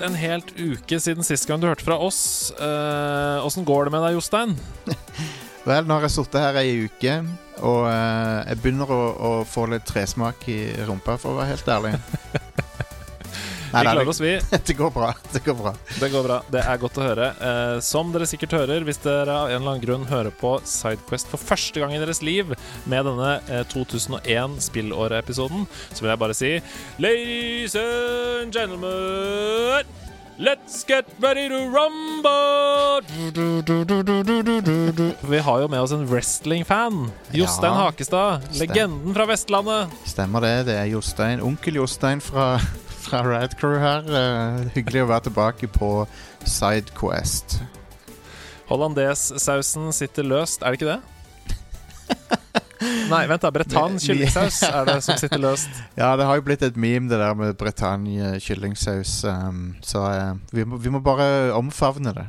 Gått en helt uke siden sist gang du hørte fra oss. Eh, Åssen går det med deg, Jostein? Vel, nå har jeg sittet her ei uke, og eh, jeg begynner å, å få litt tresmak i rumpa, for å være helt ærlig. Vi klarer oss, vi. det går bra. Det går bra. Det går bra. Det er godt å høre. Eh, som dere sikkert hører, hvis dere av en eller annen grunn hører på Sidequest for første gang i deres liv med denne eh, 2001 spillåret-episoden, så vil jeg bare si Ladies and gentlemen Let's get ready to rumble! Vi har jo med oss en wrestling-fan. Jostein Ja, Hakestad. Legenden fra Vestlandet. Stemmer det. Det er Jostein, onkel Jostein fra, fra Radcrew her. Uh, hyggelig å være tilbake på Sidequest. Hollandaisesausen sitter løst, er det ikke det? Nei, vent da. Bretagne kyllingsaus er det som sitter løst. Ja, det har jo blitt et meme, det der med Bretagne kyllingsaus. Um, så uh, vi, må, vi må bare omfavne det.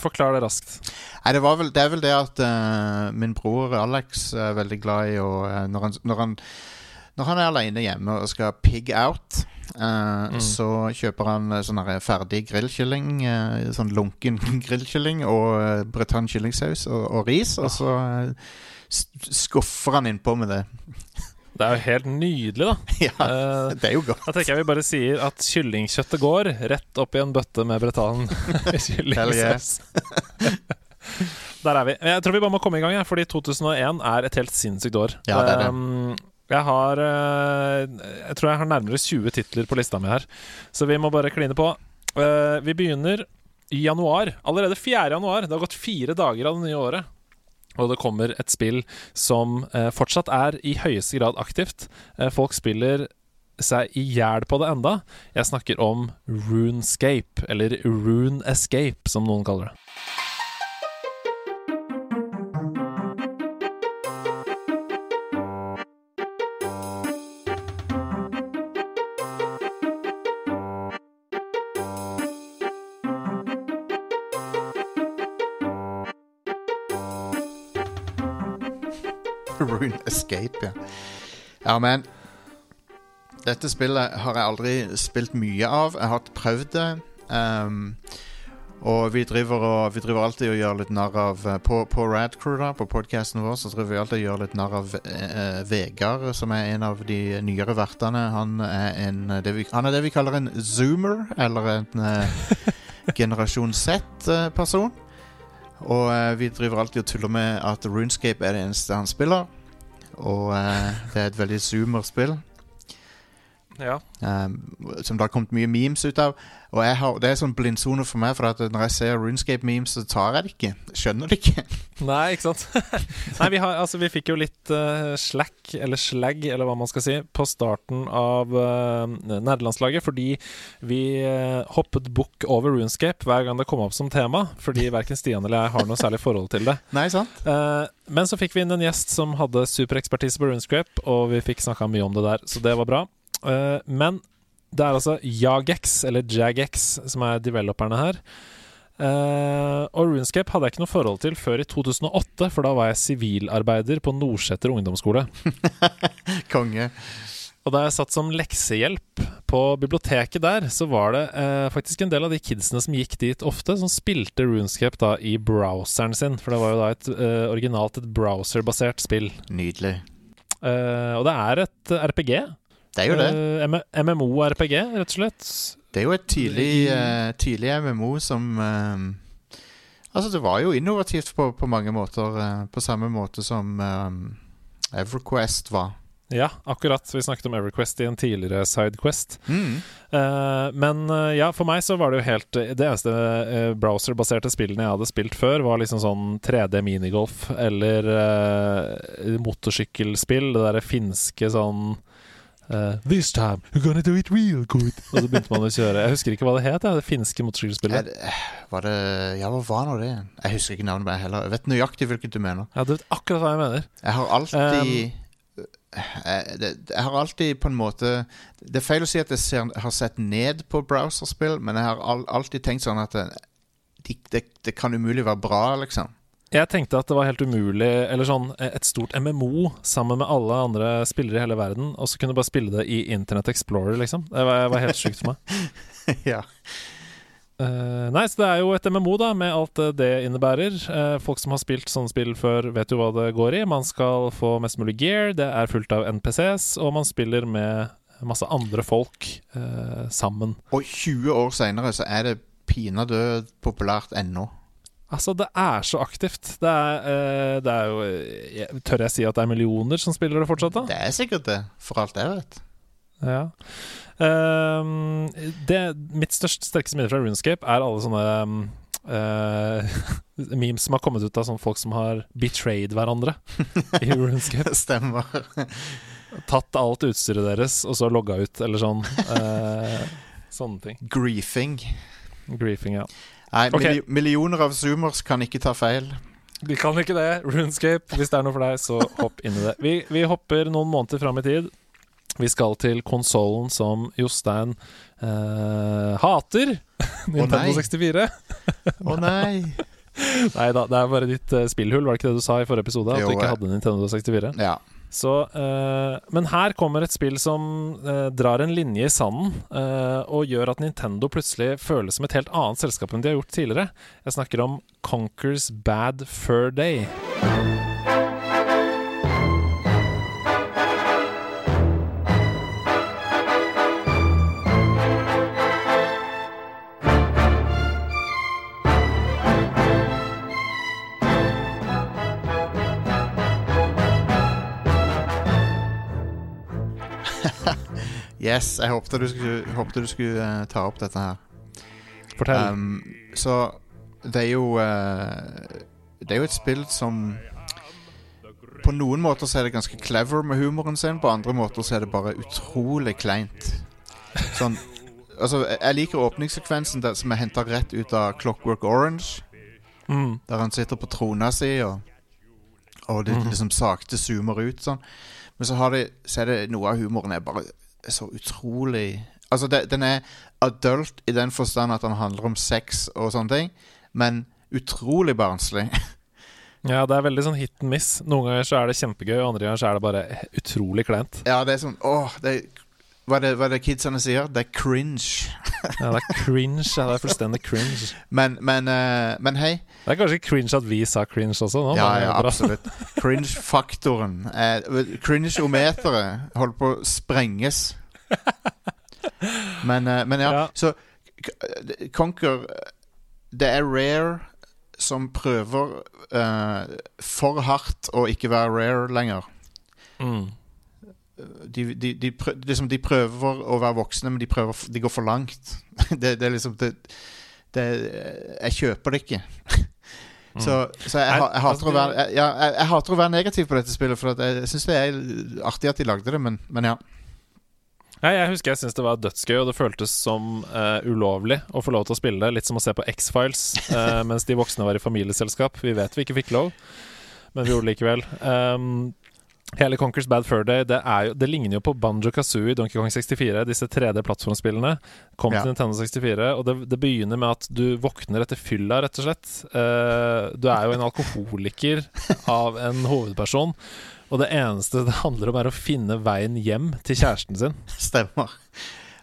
Forklar det raskt. Nei, det, var vel, det er vel det at uh, min bror Alex er veldig glad i å når, han, når, han, når han er alene hjemme og skal pig out, eh, så kjøper han eh, sånn ferdig grillkylling. uh, sånn lunken grillkylling og uh, Bretagne kyllingsaus og, og ris. Og så eh, skuffer han innpå med det. Det er jo helt nydelig, da. ja, Eh, det er jo godt. da tenker jeg vi bare sier at kyllingkjøttet går rett opp i en bøtte med Bretan kyllingsaus. Der er vi. Jeg tror vi bare må komme i gang, fordi 2001 er et helt sinnssykt år. Ja, det er det. Um, jeg har eh, Jeg tror jeg har nærmere 20 titler på lista mi her, så vi må bare kline på. Eh, vi begynner i januar. Allerede 4. januar. Det har gått fire dager av det nye året. Og det kommer et spill som eh, fortsatt er i høyeste grad aktivt. Folk spiller seg i hjel på det enda. Jeg snakker om Runescape, eller Rune Escape, som noen kaller det. Escape, ja. Ja, men Dette spillet har jeg aldri spilt mye av. Jeg har prøvd det. Um, og vi driver, og, vi driver alltid og gjør litt narr av eh, På, på Radcrew, da, på podkasten vår, så driver vi alltid og gjør litt narr av eh, Vegard, som er en av de nyere vertene. Han er, en, eh, det vi, han er det vi kaller en zoomer, eller en eh, generasjon Z-person. Og eh, vi driver alltid og tuller med at Runescape er det eneste han spiller. Og eh, det er et veldig zoomer-spill. Ja. Um, som det har kommet mye memes ut av. Og har, det er sånn blindsone for meg, for at når jeg ser Runescape-memes, så tar jeg det ikke. Skjønner det ikke. Nei, ikke sant? Nei, vi, har, altså, vi fikk jo litt uh, slack, eller slag, eller hva man skal si, på starten av uh, nerdelandslaget, fordi vi uh, hoppet bukk over Runescape hver gang det kom opp som tema, fordi verken Stian eller jeg har noe særlig forhold til det. Nei, sant? Uh, men så fikk vi inn en gjest som hadde superekspertise på Runescape, og vi fikk snakka mye om det der, så det var bra. Eh, men det er altså Jagex, eller Jagex, som er developerne her. Uh, og Runescape hadde jeg ikke noe forhold til før i 2008, for da var jeg sivilarbeider på Nordseter ungdomsskole. Konge. Og da jeg satt som leksehjelp på biblioteket der, så var det eh, faktisk en del av de kidsene som gikk dit ofte, som spilte Runescape da i browseren sin. For det var jo da et eh, originalt et browserbasert spill. Nydelig. Eh, og det er et RPG. Det er jo det. Uh, MMO-RPG, rett og slett. Det er jo et tidlig, uh, tidlig MMO som uh, Altså, det var jo innovativt på, på mange måter. eh, på samme måte som eh, EverQuest var. Ja, akkurat. Vi snakket om Everquest i en tidligere Sidequest. Mm. Uh, men uh, ja, for meg så var det jo helt Det eneste uh, browserbaserte spillene jeg hadde spilt før, var liksom sånn 3D minigolf eller eh, motorsykkelspill. Det derre finske sånn eh, This time you're gonna do it real good. Og så begynte man å kjøre. Jeg husker ikke hva det het, det finske motorsykkelspillet. var det Ja, hva var nå det? Jeg husker ikke navnet på det heller. Jeg vet nøyaktig hvilket du mener. Ja, du vet akkurat hva jeg mener. Jeg har alltid eh, det, Jeg har alltid på en måte Det er feil å si at jeg ser, har sett ned på browserspill, men jeg har all, alltid tenkt sånn at det, det, det kan umulig være bra, liksom. Jeg tenkte at det var helt umulig, eller sånn et stort MMO sammen med alle andre spillere i hele verden, og så kunne du bare spille det i Internett Explorer, liksom. Det var, var helt sjukt for meg. ja. Uh, nei, så det er jo et MMO, da, med alt det innebærer. Uh, folk som har spilt sånne spill før, vet jo hva det går i. Man skal få mest mulig gear, det er fullt av NPCs, og man spiller med masse andre folk uh, sammen. Og 20 år seinere så er det pinadø populært ennå. Altså, det er så aktivt. Det er, uh, det er jo jeg, Tør jeg si at det er millioner som spiller det fortsatt, da? Det er sikkert det, for alt jeg vet. Ja. Uh, det, mitt største, sterkeste minne fra Runescape er alle sånne um, uh, memes som har kommet ut av sånne folk som har betrayed hverandre i Runescape. Stemmer. Tatt alt utstyret deres og så logga ut, eller sånn. sånne ting. Griefing. Griefing, ja. Nei, okay. millioner av zoomers kan ikke ta feil. De kan ikke det. Runescape, hvis det er noe for deg, så hopp inn i det. Vi, vi hopper noen måneder fram i tid. Vi skal til konsollen som Jostein eh, hater. Nintendo 64. Å nei. nei da, det er bare ditt uh, spillhull, var det ikke det du sa i forrige episode? At jo, du ikke hadde Nintendo 64? Ja. Så, uh, men her kommer et spill som uh, drar en linje i sanden, uh, og gjør at Nintendo plutselig føles som et helt annet selskap enn de har gjort tidligere. Jeg snakker om Conkers Bad Fur Day. Yes, jeg håpte du skulle, håpte du skulle uh, ta opp dette her. Fortell. Um, så det er jo uh, Det er jo et spill som På noen måter så er det ganske clever med humoren sin, på andre måter så er det bare utrolig kleint. Sånn Altså, jeg liker åpningssekvensen der, som er henta rett ut av Clockwork Orange. Mm. Der han sitter på trona si, og, og det mm. liksom sakte zoomer ut sånn. Men så, har de, så er det noe av humoren er bare så utrolig Altså, det, den er adult i den forstand at den handler om sex og sånne ting, men utrolig barnslig. ja, det er veldig sånn hit and miss. Noen ganger så er det kjempegøy, andre ganger så er det bare utrolig kleint. Ja, det er sånn Åh, det er hva er det, hva er det kidsene sier? Det er cringe. ja, det er cringe. Ja, det er fullstendig cringe. Men, men, uh, men hei. Det er kanskje cringe at vi sa cringe også? Nå, ja, ja absolutt. Cringe-faktoren. Uh, Cringe-ometeret holder på å sprenges. men, uh, men ja, ja, så Conquer Det er Rare som prøver for hardt å ikke være rare lenger. Mm de, de, de, prøver, liksom, de, prøver å være voksne, men de, prøver, går for langt. det, det, er liksom det, det, Jeg kjøper det ikke. så, så jeg, jeg, jeg, hater være, jeg, jeg, hater å være, negativ på dette spillet, for jeg syns det er artig at de lagde det, men, men ja. Nei, jeg husker jeg syntes det var dødsgøy, og det føltes som uh, ulovlig å få lov til å spille det. Litt som å se på X-Files uh, mens de voksne var i familieselskap. Vi vet vi ikke fikk lov, men vi gjorde det likevel. Um, Hele Conkers Bad Fur Day det, jo, det, ligner jo på Banjo Kazooie, Donkey Kong 64, disse 3D-plattformspillene. Kom ja. til Nintendo 64, og det, det, begynner med at du våkner etter fylla, rett og slett. Uh, du er jo en alkoholiker av en hovedperson, og det eneste det handler om, er å finne veien hjem til kjæresten sin. Stemmer.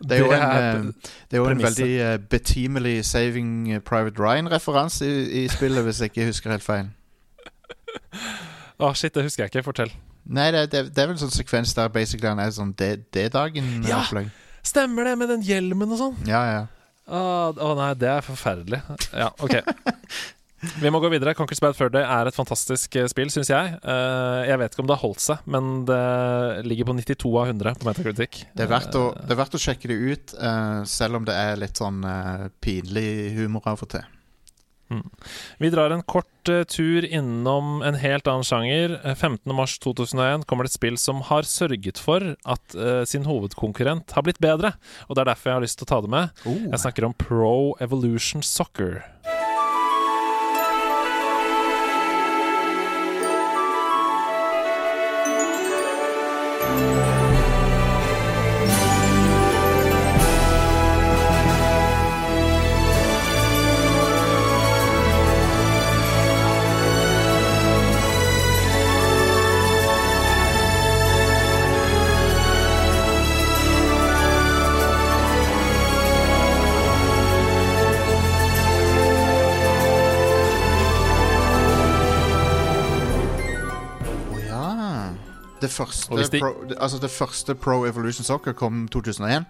Det er jo en, det er jo en veldig uh, betimelig Saving Private Ryan-referanse i, i, spillet, hvis jeg ikke husker helt feil. Å, oh, shit, det husker jeg ikke. Fortell. Nei, det, det, det er vel en sånn sekvens der basically han er sånn D-dagen-opplegg. Ja, stemmer det, med den hjelmen og sånn. Ja, ja. Å oh, nei, det er forferdelig. Ja, ok. Vi må gå videre. Conquers Bad Fur Day er et fantastisk uh, spill, syns jeg. Uh, jeg vet ikke om det har holdt seg, men det ligger på 92 av 100 på Metacritic. Det er verdt å, det er verdt å sjekke det ut, uh, selv om det er litt sånn pinlig humor av og til. Mm. Vi drar en kort uh, tur innom en helt annen sjanger. 15.3.2001 eh, kommer det et spill som har sørget for at uh, sin hovedkonkurrent har blitt bedre. Og det er derfor jeg har lyst til å ta det med. Oh. Jeg snakker om Pro Evolution Soccer. Det første, de- pro, altså det første Pro Evolution Soccer kom 2001.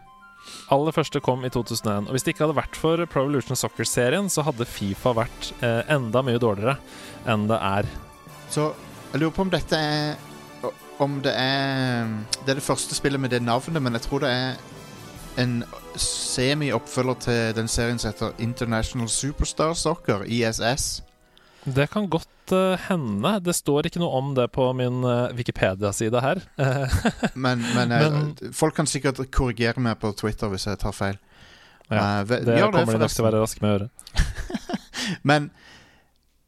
Aller første kom i 2001. Og hvis det ikke hadde vært for Pro Evolution Soccer-serien, så hadde Fifa vært eh, enda mye dårligere enn det er. Så jeg lurer på om dette er Om det er Det er det første spillet med det navnet, men jeg tror det er en semi-oppfølger til den serien som heter International Superstar Soccer, ISS. Det kan godt uh, hende. Det står ikke noe om det på min uh, Wikipedia-side her. Men, men, eh, Men- folk kan sikkert korrigere meg på Twitter hvis jeg tar feil. Ja, det gjør kommer de nok til å være raske med å gjøre. Men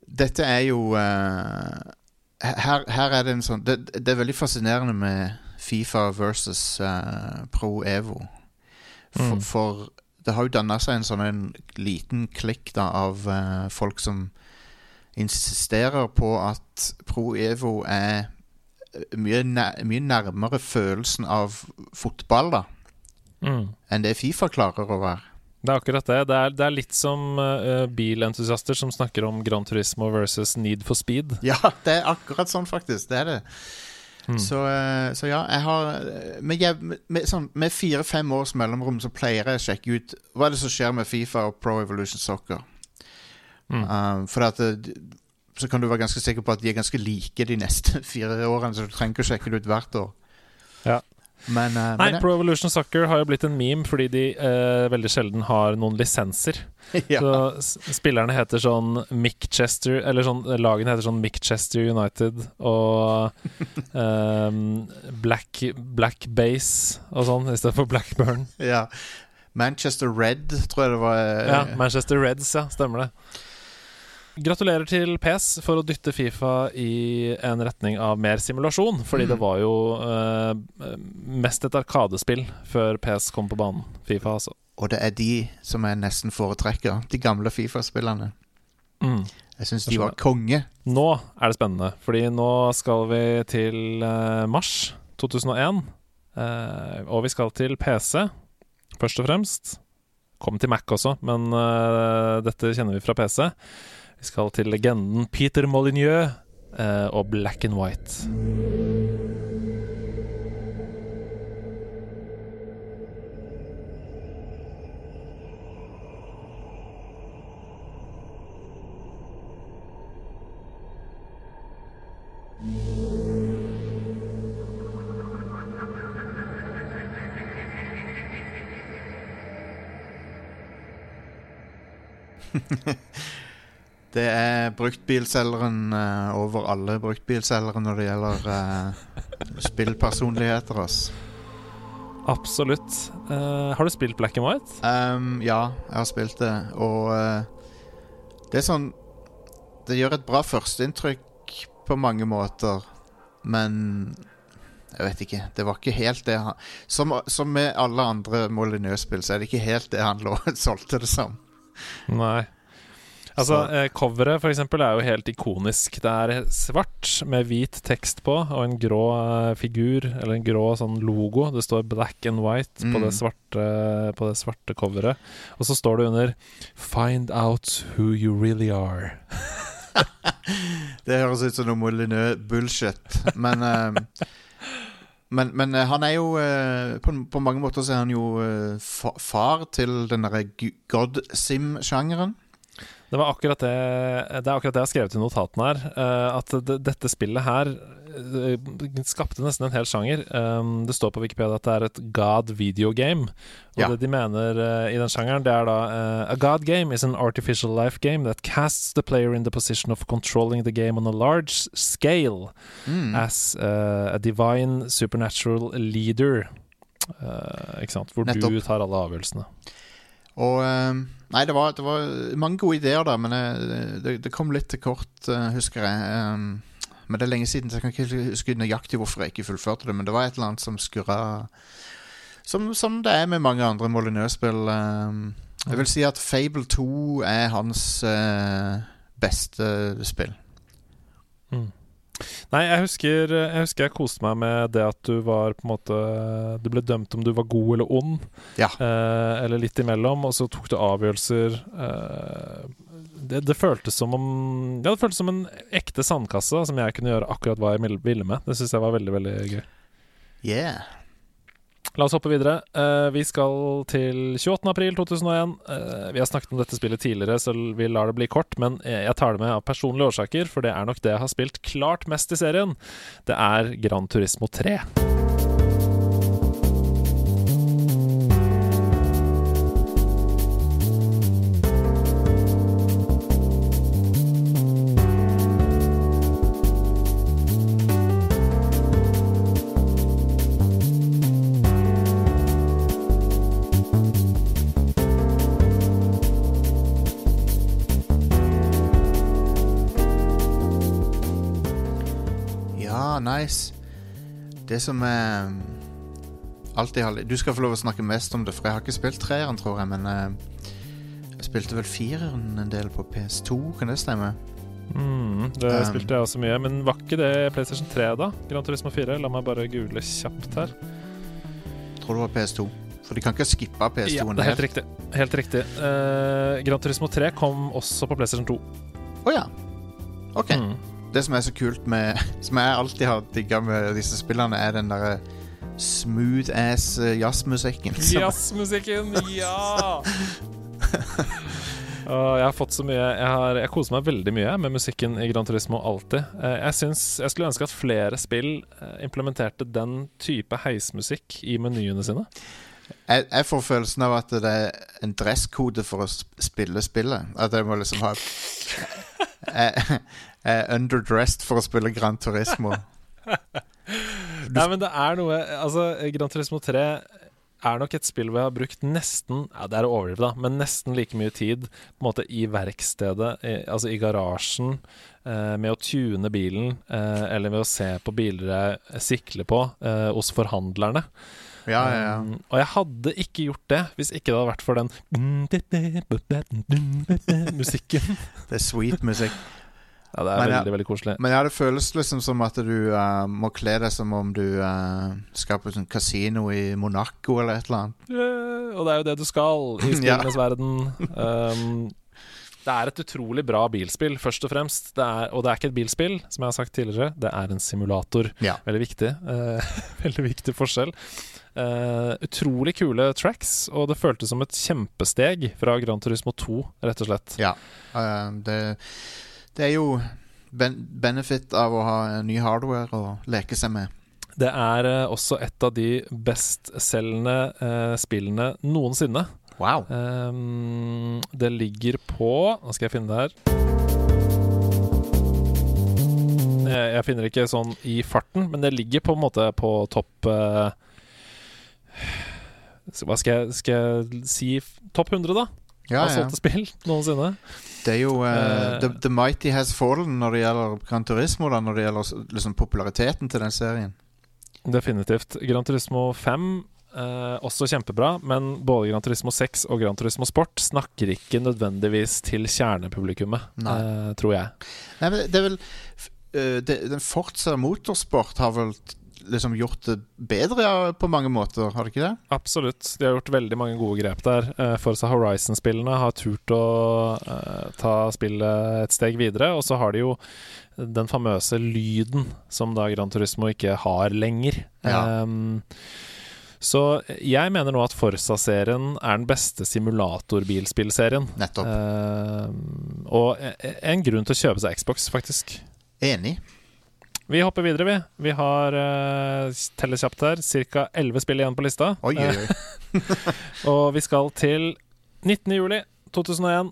dette er jo her, her er det en sånn det, det er veldig fascinerende med Fifa versus uh, Pro Evo. For, Mm. for det har jo danna seg en sånn en liten klikk da av uh, folk som insisterer på at Pro Evo er eh, mye, mye nærmere følelsen av fotball da Mm. enn det Fifa klarer å være. Det er akkurat det. Det er, det er litt som uh, bilentusiaster som snakker om Gran Turismo versus Need for Speed. Ja, det er akkurat sånn, faktisk. Det er det. Mm. Så, uh, så ja, jeg har med, med, sånn, med fire-fem års mellomrom så pleier jeg å sjekke ut hva er det som skjer med Fifa og Pro Evolution Soccer. Mm. Um, for at så kan du være ganske sikker på at de er ganske like de neste fire årene, så du trenger ikke å sjekke det ut hvert år. Ja. Men, uh, Nei, men Pro Evolution Soccer har jo blitt en meme fordi de uh, veldig sjelden har noen lisenser. ja. Så spillerne heter sånn Mickchester Eller sånn lagene heter sånn Mickchester United og um, Black, Black Base og sånn istedenfor Blackburn. ja. Manchester Red, tror jeg det var. eh, Ja, Manchester Reds, ja. Stemmer det. Gratulerer til PS for å dytte Fifa i en retning av mer simulasjon. Fordi Mm. det var jo eh, mest et arkadespill før PS kom på banen. Fifa, altså. Og det er de som jeg nesten foretrekker. De gamle Fifa-spillerne. Mm. Jeg syns de var konge. Nå er det spennende, fordi nå skal vi til eh, mars 2001. eh, og vi skal til PC, først og fremst. Kom til Mac også, men eh, dette kjenner vi fra PC. Vi skal til legenden Peter Molyneux eh, og Black and White. Det er bruktbilselgeren uh, over alle bruktbilselgere når det gjelder uh, spillpersonligheter. ass. Absolutt. Uh, har du spilt Black and White? Um, ja, jeg har spilt det, og det er sånn Det gjør et bra førsteinntrykk på mange måter, men jeg vet ikke. Det var ikke helt det han Som, som med alle andre Molyneux-spill, så er det ikke helt det han lå, solgte det som. Nei. Altså, Så- eh, Coveret for eksempel er jo helt ikonisk. Det er svart med hvit tekst på og en grå eh, figur, eller en grå sånn logo. Det står 'black and white' på, Mm. det svarte, på det svarte coveret. Og så står det under 'Find out who you really are'. Det høres ut som noe Molyneux-bullshit, men eh, men, men han er jo på, på mange måter så er han jo fa far til den derre God Sim-sjangeren. Det var akkurat det Det er akkurat det jeg har skrevet i notatene her. eh, at det, dette spillet her eh, skapte nesten en hel sjanger. Um, det står på Wikipedia at det er et God video game. Og Ja. det de mener eh, i den sjangeren, det er da A God game is an artificial life game that casts the player in the position of controlling the game on a large scale Mm. as a divine supernatural leader. Ikke sant? Hvor du tar alle avgjørelsene. Og eh, Nei, det var, det var mange gode ideer der, men eh, det, det kom litt til kort, eh, husker jeg. Men det er lenge siden, så jeg kan ikke huske nøyaktig hvorfor jeg ikke fullførte det. Men det var et eller annet som skurra Som, som det er med mange andre Molyneux-spill. Jeg vil si at Fable 2 er hans beste spill. Mm. Nei, jeg husker, jeg husker jeg koste meg med det at du var på en måte Du ble dømt om du var god eller ond, Ja. eh, eller litt imellom, og så tok du avgjørelser eh, det, det føltes som om Ja, det føltes som en ekte sandkasse som jeg kunne gjøre akkurat hva jeg ville med. Det syns jeg var veldig, veldig gøy. Yeah. La oss hoppe videre. Eh, vi skal til 28. april 2001. Eh, vi har snakket om dette spillet tidligere, så vi lar det bli kort. Men jeg tar det med av personlige årsaker, for det er nok det jeg har spilt klart mest i serien. Det er Gran Turismo 3. Ja. Det som er alltid har Du skal få lov å snakke mest om det, for jeg har ikke spilt treeren, tror jeg, men eh, jeg spilte vel fireren en del på PS2, kan det stemme? Mm, det Um, spilte jeg også mye. Men var ikke det PlayStation 3, da? Gran Turismo 4? La meg bare google kjapt her. Tror det var PS2. For de kan ikke skippe PS2-en Ja, det er helt riktig. Helt riktig. Uh, Gran Turismo 3 kom også på PlayStation 2. Å ja. OK. Mm. Det som er så kult med Som jeg alltid har digga med disse spillene, er den derre smooth ass eh, jazzmusikken. Jazzmusikken, ja! Jeg har fått så mye Jeg, har, jeg koser meg veldig mye med musikken i Gran Turismo alltid. Eh, Jeg, synes, jeg skulle ønske at flere spill eh, implementerte den type heismusikk i menyene sine. Jeg, jeg får følelsen av at det er en dresskode for å spille spillet. At jeg må liksom ha jeg er underdressed for å spille Gran Turismo. Nei, men det er noe Altså, Gran Turismo 3 er nok et spill hvor jeg har brukt nesten Ja, det er å overdrive, da, men nesten like mye tid på en måte i verkstedet, i, altså i garasjen, eh, med å tune bilen, eh, eller med å se på biler jeg sikler på, eh, hos forhandlerne. Ja, ja, ja. Um, og jeg hadde ikke gjort det hvis ikke det hadde vært for den musikken. Det er sweet musikk. Ja, det er Men jeg- veldig, veldig koselig. Men ja, det føles liksom som at du uh, må kle deg som om du uh, skal på sånn kasino i Monaco eller et eller annet. Yeah, og det er jo det du skal i Ja. spillenes verden. Um, det er et utrolig bra bilspill, først og fremst. Det er, og det er ikke et bilspill, som jeg har sagt tidligere. Det er en simulator. Ja. Veldig viktig. Uh, veldig viktig forskjell. Uh, utrolig kule tracks, og det føltes som et kjempesteg fra Gran Turismo 2, rett og slett. Ja. uh, det, det er jo ben benefit av å ha ny hardware å leke seg med. Det er eh, også et av de bestselgende uh, spillene noensinne. Wow. Um, det ligger på Nå skal jeg finne det her. Jeg, jeg finner ikke sånn i farten, men det ligger på en måte på topp eh, Hva skal jeg, skal jeg si? Topp 100, da? Ja, Av ja. solgte spill noensinne. Det er jo uh, the, the Mighty Has Fallen når det gjelder Gran Turismo, da, når det gjelder liksom, populariteten til den serien. Definitivt. Gran Turismo 5 eh, også kjempebra, men både Gran Turismo 6 og Gran Turismo Sport snakker ikke nødvendigvis til kjernepublikummet, eh, tror jeg. Nei, men det er vel eh, det, Den Forza Motorsport har vel liksom gjort det bedre ja, på mange måter, har de ikke det? Absolutt. De har gjort veldig mange gode grep der. Uh, Forza Horizon-spillene har turt å eh, ta spillet et steg videre, og så har de jo den famøse lyden som da Gran Turismo ikke har lenger. Ja. Um, så jeg mener nå at Forza-serien er den beste simulatorbilspillserien. Nettopp. Um, og e- en grunn til å kjøpe seg Xbox, faktisk. Enig. Vi hopper videre, vi. Vi har uh, teller kjapt her, ca. 11 spill igjen på lista. Oi, oi, oi. Og vi skal til 19. juli 2001.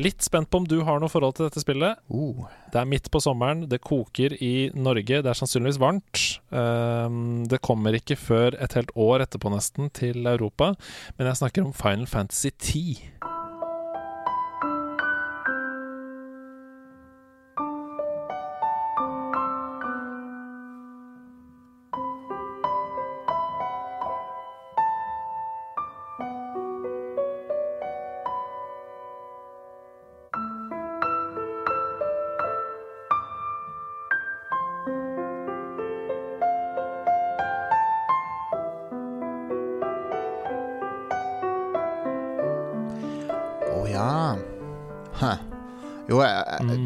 Litt spent på om du har noe forhold til dette spillet. Uh, Det er midt på sommeren, det koker i Norge, det er sannsynligvis varmt. Um, det kommer ikke før et helt år etterpå, nesten, til Europa. Men jeg snakker om Final Fantasy 10.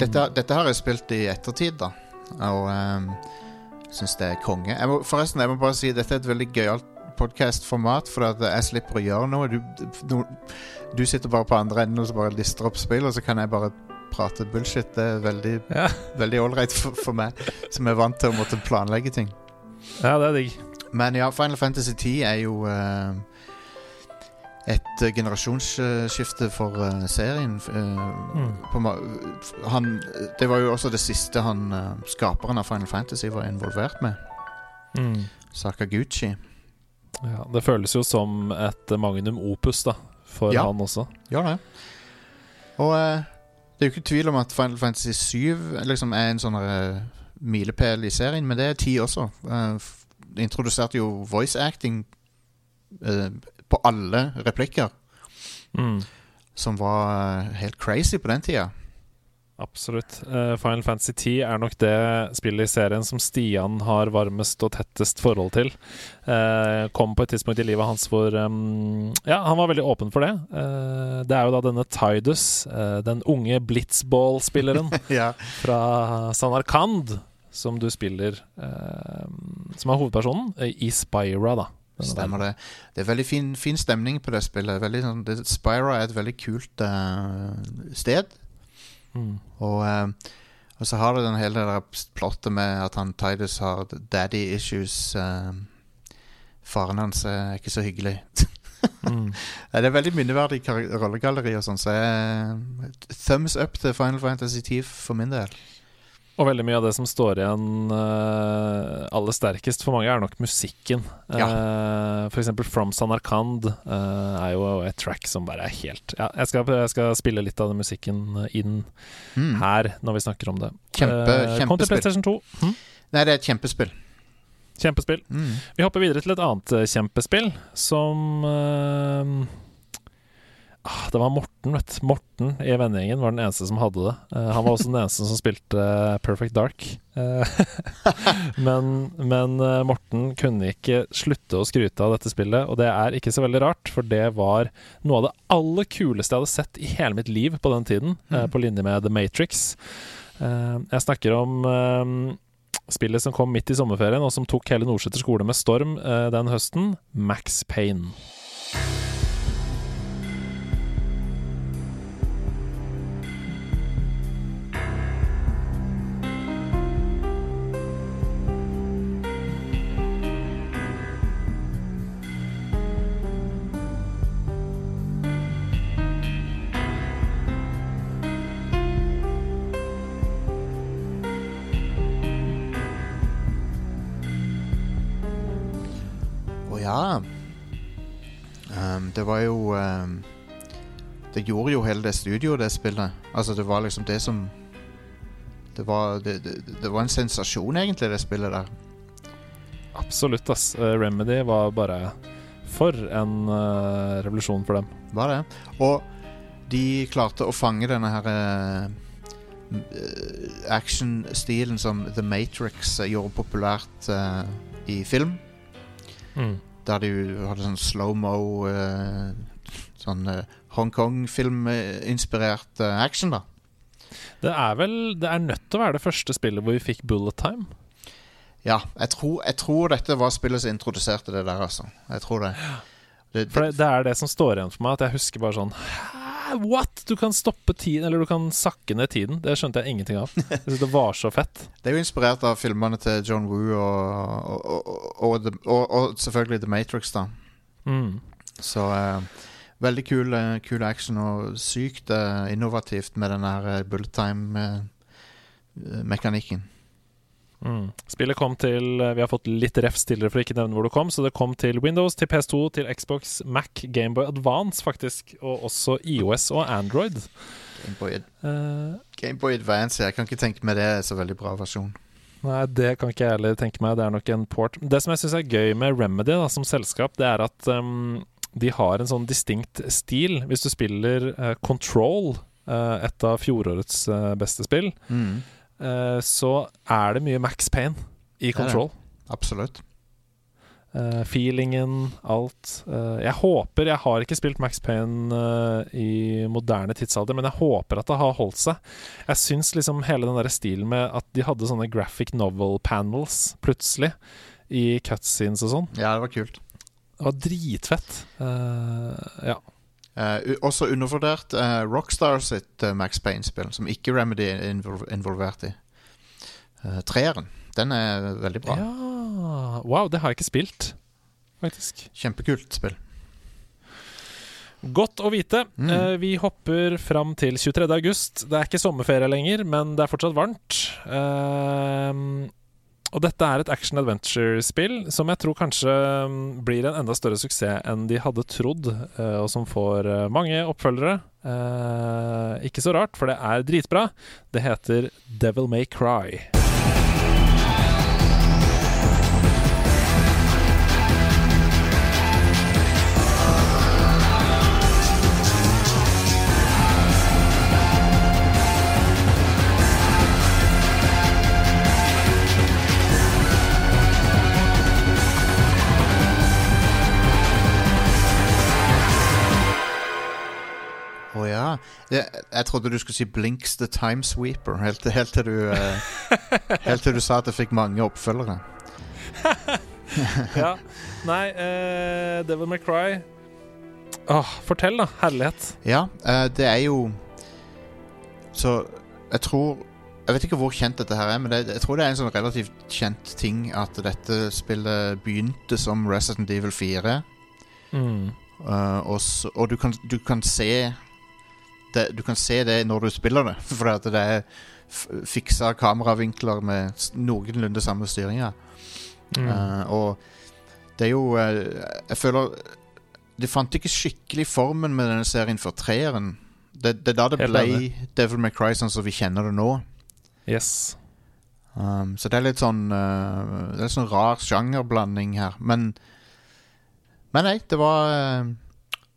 dette, dette har jeg spilt i ettertid, da. Og um, syns det er konge. Jeg må, forresten, jeg må bare si dette er et veldig gøyalt podkast-format, for at jeg slipper å gjøre noe. Du, du, du sitter bare på andre enden og så bare lister opp spill, og så kan jeg bare prate bullshit. Det er veldig Ja. Ålreit for, for meg, som er vant til å måtte planlegge ting. ja, det er digg. Men ja, Final Fantasy 10 er jo eh, et eh, generasjonsskifte for eh, serien. eh, Mm. på, han, det var jo også det siste han skaperen av Final Fantasy var involvert med. Mm. Sakaguchi. Ja, det føles jo som et magnum opus da for Ja. han også. Ja, det. Og det er jo ikke tvil om at Final Fantasy 7 liksom er en sånn milepæl i serien, men det er 10 også. Det introduserte jo voice acting eh, på alle replikker, Mm. som var eh, helt crazy på den tida. Absolutt. Eh, Final Fantasy 10 er nok det spillet i serien som Stian har varmest og tettest forhold til. Eh, kom på et tidspunkt i livet hans hvor Ja, han var veldig åpen for det. Det er jo da denne Tidus, den unge blitzball-spilleren ja. fra Sanarkand, som du spiller Som er hovedpersonen i Spira, da. Stemmer det. Det er veldig fin, fin stemning på det spillet. Veldig sånn, det, Spyro er et veldig kult uh, sted. Mm. Og, uh, og så har det den hele der plottet med at han Tidus har daddy issues. Uh, faren hans er ikke så hyggelig. Mm. Det er veldig minneverdig rollegalleri og sånn, så jeg, thumbs up til Final Fantasy 10 for min del. Og veldig mye av det som står igjen uh, aller sterkest for mange, er nok musikken. Eh, for eksempel From Sanarkand' uh, er jo et track som bare er helt Ja, jeg skal, jeg skal spille litt av den musikken inn Mm. her når vi snakker om det. Kjempe, kjempespill. kom til. PlayStation 2. Hm? Nei, det er et kjempespill. Kjempespill. Mm. Vi hopper videre til et annet eh, kjempespill som eh, Det var Morten, vet du. Morten i vennegjengen var den eneste som hadde det. Eh, han var også den eneste som spilte eh, Perfect Dark. Eh, men men Morten kunne ikke slutte å skryte av dette spillet, og det er ikke så veldig rart, for det var noe av det aller kuleste jeg hadde sett i hele mitt liv på den tiden, mm. På linje med The Matrix. Jeg snakker om spillet som kom midt i sommerferien, og som tok hele Nordseter skole med storm den høsten, Max Payne. Det var jo um, Det gjorde jo hele det studioet, det spillet. Altså, det var liksom det som Det var, det, det, det var en sensasjon, egentlig, det spillet der. Absolutt, ass. Eh, Remedy var bare For en uh, revolusjon for dem. Var det? Og de klarte å fange denne her uh, eh, actionstilen som The Matrix eh, gjorde populært uh, i film. Der de hadde sånn slow-mo eh, Sånn eh, Hongkong-film-inspirert eh, action, da. Det er vel Det er nødt til å være det første spillet hvor vi fikk bullet time. Ja, jeg tror, jeg tror dette var spillet som introduserte det der, altså. Jeg tror det. det, For det, det er det som står igjen for meg, at jeg husker bare sånn «Hæ? What?! Du kan stoppe tiden, eller du kan sakke ned tiden. Det skjønte jeg ingenting av. Jeg synes det var så fett. Det er jo inspirert av filmene til John Woo og, og, og, og, selvfølgelig The Matrix, da. Mm. Så uh, veldig kul, eh, kul action og sykt uh, innovativt med den uh, bullet time-mekanikken. Mm. Spillet kom til Vi har fått litt refs tidligere for å ikke nevne hvor det kom, så det kom til Windows, til PS2, til Xbox, Mac, Gameboy Advance, faktisk, og også IOS og Android. Gameboy, uh, Game Advance, jeg kan ikke tenke meg det er så veldig bra versjon. Nei, det kan ikke jeg heller tenke meg. Det er nok en port. Det som jeg syns er gøy med Remedy da, som selskap, det er at um, de har en sånn distinkt stil. Hvis du spiller uh, Control, uh, et av fjorårets eh, beste spill, Mm, eh, så er det mye Max Payne i Det er det. Control. absolutt. Uh, feelingen, alt. Uh, jeg håper Jeg har ikke spilt Max Payne uh, i moderne tidsalder, men jeg håper at det har holdt seg. Jeg syns liksom hele den der stilen med at de hadde sånne graphic novel panels plutselig i cutscenes og sånn, Ja, det var kult. det var dritfett. Ja. Eh, u- også undervurdert uh, Rockstar sitt uh, Max Payne-spill, som ikke Remedy er invol involvert i. Uh, treeren. Den er veldig bra. ja Wow, det har jeg ikke spilt, faktisk. Kjempekult spill. Godt å vite. Mm. Uh, vi hopper fram til 23. august. Det er ikke sommerferie lenger, men det er fortsatt varmt. Eh, og dette er et action adventure-spill som jeg tror kanskje mm, blir en enda større suksess enn de hadde trodd, eh, og som får eh, mange oppfølgere. Eh, ikke så rart, for det er dritbra. Det heter Devil May Cry. Ja. Jeg, jeg trodde du skulle si Blinks the Timesweeper, helt, helt, til du, uh, helt til du sa at det fikk mange oppfølgere. ja. Nei, uh, Devil May Cry Åh, Fortell, da. Herlighet. Ja, uh, det er jo Så jeg tror Jeg vet ikke hvor kjent dette her er, men det, jeg tror det er en sånn relativt kjent ting at dette spillet begynte som Resident Evil 4. Mm. Uh, og, så, og du, kan, du kan se det, Du kan se det når du spiller det, for at det er fiksa kameravinkler med noenlunde samme styringer. Mm. Uh, og det er jo uh, Jeg føler De fant ikke skikkelig formen med denne serien for treeren. Det, det er da det Helt ble. Devil May Cry sånn som vi kjenner det nå. yes. Um, så det er litt sånn uh, Det er en sånn rar sjangerblanding her. Men Men nei, det var eh,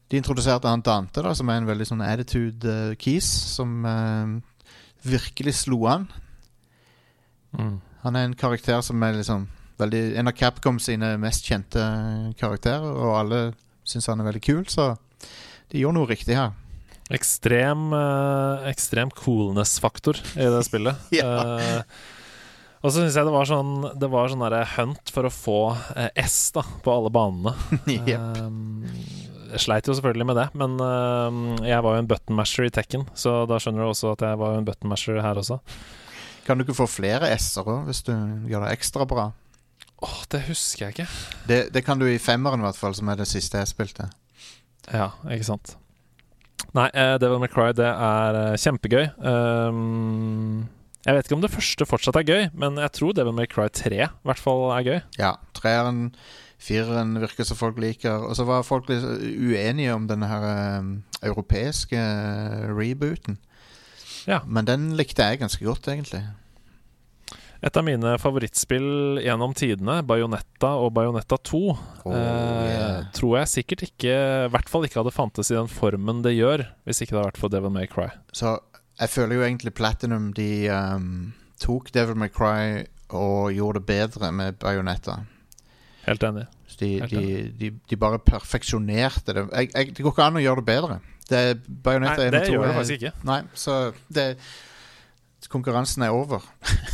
De introduserte han Dante, da som er en veldig sånn attitude eh, keys, som eh, virkelig slo an. Mm. Han er en karakter som er liksom veldig, En av Capcom sine mest kjente karakterer, og alle syns han er veldig kul, så de gjorde noe riktig her. Ekstrem, eh, ekstrem coolness-faktor i det spillet. Ja. Eh, og så syns jeg det var sånn Det var sånn derre hunt for å få eh, S da på alle banene. Jep. Eh, jeg sleit jo selvfølgelig med det, men eh, jeg var jo en button masher i Tekken, så da skjønner du også at jeg var jo en button masher her også. Kan du ikke få flere S-er òg, hvis du gjør det ekstra bra? Åh, det husker jeg ikke. Det, det kan du i femmeren, i hvert fall, som er det siste jeg spilte. Ja, ikke sant. Nei, eh, Devil May Cry, det er eh, kjempegøy. Um, jeg vet ikke om det første fortsatt er gøy, men jeg tror Devil May Cry 3 i hvert fall er gøy. Ja, treeren, fireren virker som folk liker. Og så var folk litt uenige om denne her um, europeiske eh, rebooten. Ja. Men den likte jeg ganske godt, egentlig. Et av mine favorittspill gjennom tidene, Bajonetta og Bajonetta 2, Oh, eh, tror jeg sikkert ikke I hvert fall ikke hadde fantes i den formen det gjør, hvis ikke det hadde vært for Devil May Cry. Så jeg føler jo egentlig Platinum De um, tok Devil May Cry og gjorde det bedre med Bajonetta. Helt enig. De, Helt de, de, de bare perfeksjonerte det. Jeg, jeg, det går ikke an å gjøre det bedre. Det, Nei, Bajonetta 1 det gjør det faktisk ikke. Nei, så det Konkurransen er over.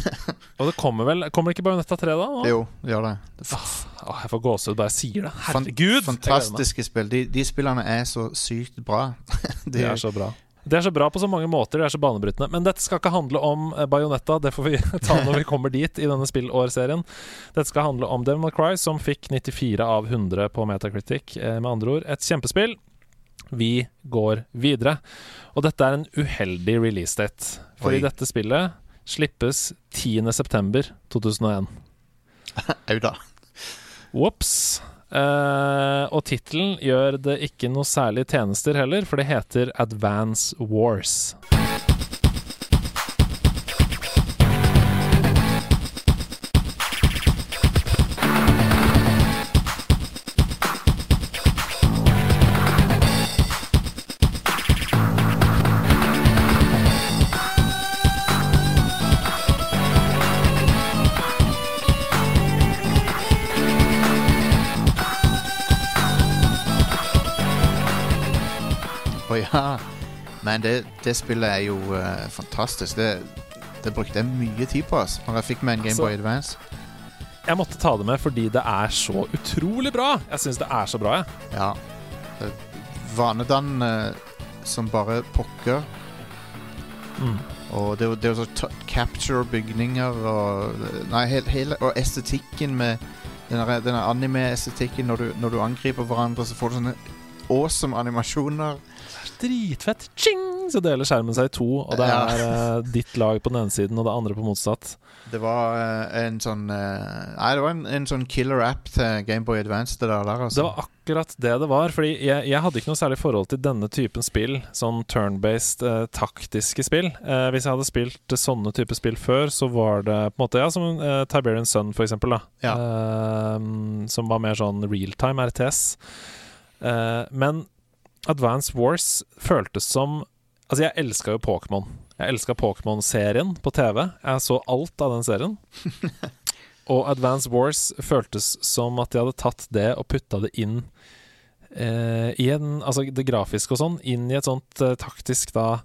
Og det kommer vel Kommer ikke Bajonetta 3 da? nå? Jo, det gjør det. det er Åh, jeg får gåsehud bare jeg sier det. Herregud! Fantastiske spill. De, de spillene er så sykt bra. De er så bra. De er så bra på så mange måter, det er så banebrytende. Men dette skal ikke handle om Bajonetta, Bayonetta, det får vi ta når vi kommer dit i denne spillårserien. Dette skal handle om Devil May Cry, som fikk 94 av 100 på Metacritic. Eh, Med andre ord, et kjempespill. Vi går videre. Og dette er en uheldig release date. Fordi Oi. dette spillet slippes 10.9.2001. Au da. Ops. Eh, og tittelen gjør det ikke noe særlig tjenester heller, for det heter Advance Wars. Men det, det spillet er jo uh, fantastisk. Det, det brukte jeg mye tid på altså, når jeg fikk med en Altså- Gameboy Advance. Jeg måtte ta det med fordi det er så utrolig bra. Jeg syns det er så bra, jeg. Ja. Det, uh, som bare pokker. Mm. Og det, det er jo så capture bygninger og Nei, hele, hele Og estetikken med denne anime-estetikken når, du- når du angriper hverandre, så får du sånne awesome animasjoner. Dritfett. Ching! Så deler skjermen seg i to, og det er ja. ditt lag på den ene siden og det andre på motsatt. Det var eh, en sånn eh, Nei, det var en, en sånn killer app til Gameboy Advance, det der. altså. Det var akkurat det det var. Fordi jeg, jeg hadde ikke noe særlig forhold til denne typen spill, sånn turn-based eh, taktiske spill. Eh, hvis jeg hadde spilt eh, sånne typer spill før, så var det på en måte Ja, som eh, Tiberian Sun, for eksempel, da. Ja. Eh, som var mer sånn realtime RTS. Eh, men Advance Wars føltes som Altså, jeg elska jo Pokémon. Jeg elska Pokémon-serien på TV. Jeg så alt av den serien. Og Advance Wars føltes som at de hadde tatt det og putta det inn eh, i en Altså det grafiske og sånn, inn i et sånt eh, taktisk da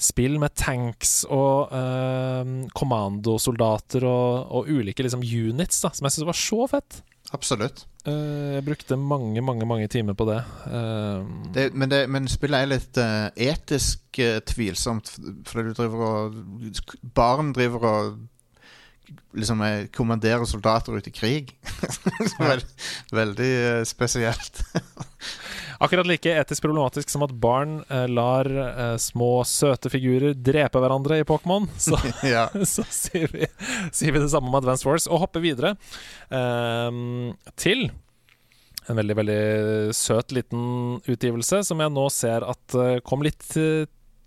spill med tanks og eh, kommandosoldater og, og ulike liksom units, da, som jeg syntes var så fett. Absolutt. Eh, jeg brukte mange, mange mange timer på det. Eh, Det, men, det, men spillet er litt eh, etisk tvilsomt, fordi du driver og Barn driver og liksom kommanderer soldater ut i krig. Vel, veldig spesielt. Akkurat like etisk problematisk som at barn eh, lar eh, små, søte figurer drepe hverandre i Pokémon, så, ja. så sier, vi, sier vi det samme om Advanced Wars, og hopper videre ehm, til en veldig, veldig søt liten utgivelse som jeg nå ser at kom litt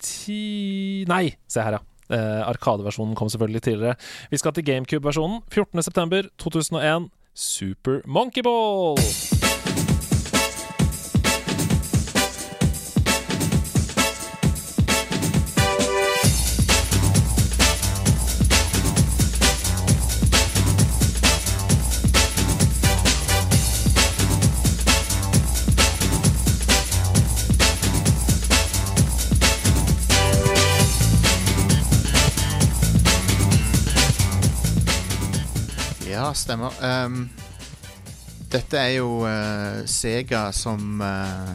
ti... Nei, se her, ja. Eh, Arkadeversjonen kom selvfølgelig tidligere. Vi skal til GameCube-versjonen. 14.9.2001. Super Monkey Ball! Stemmer. Um, dette er jo uh, Sega som uh,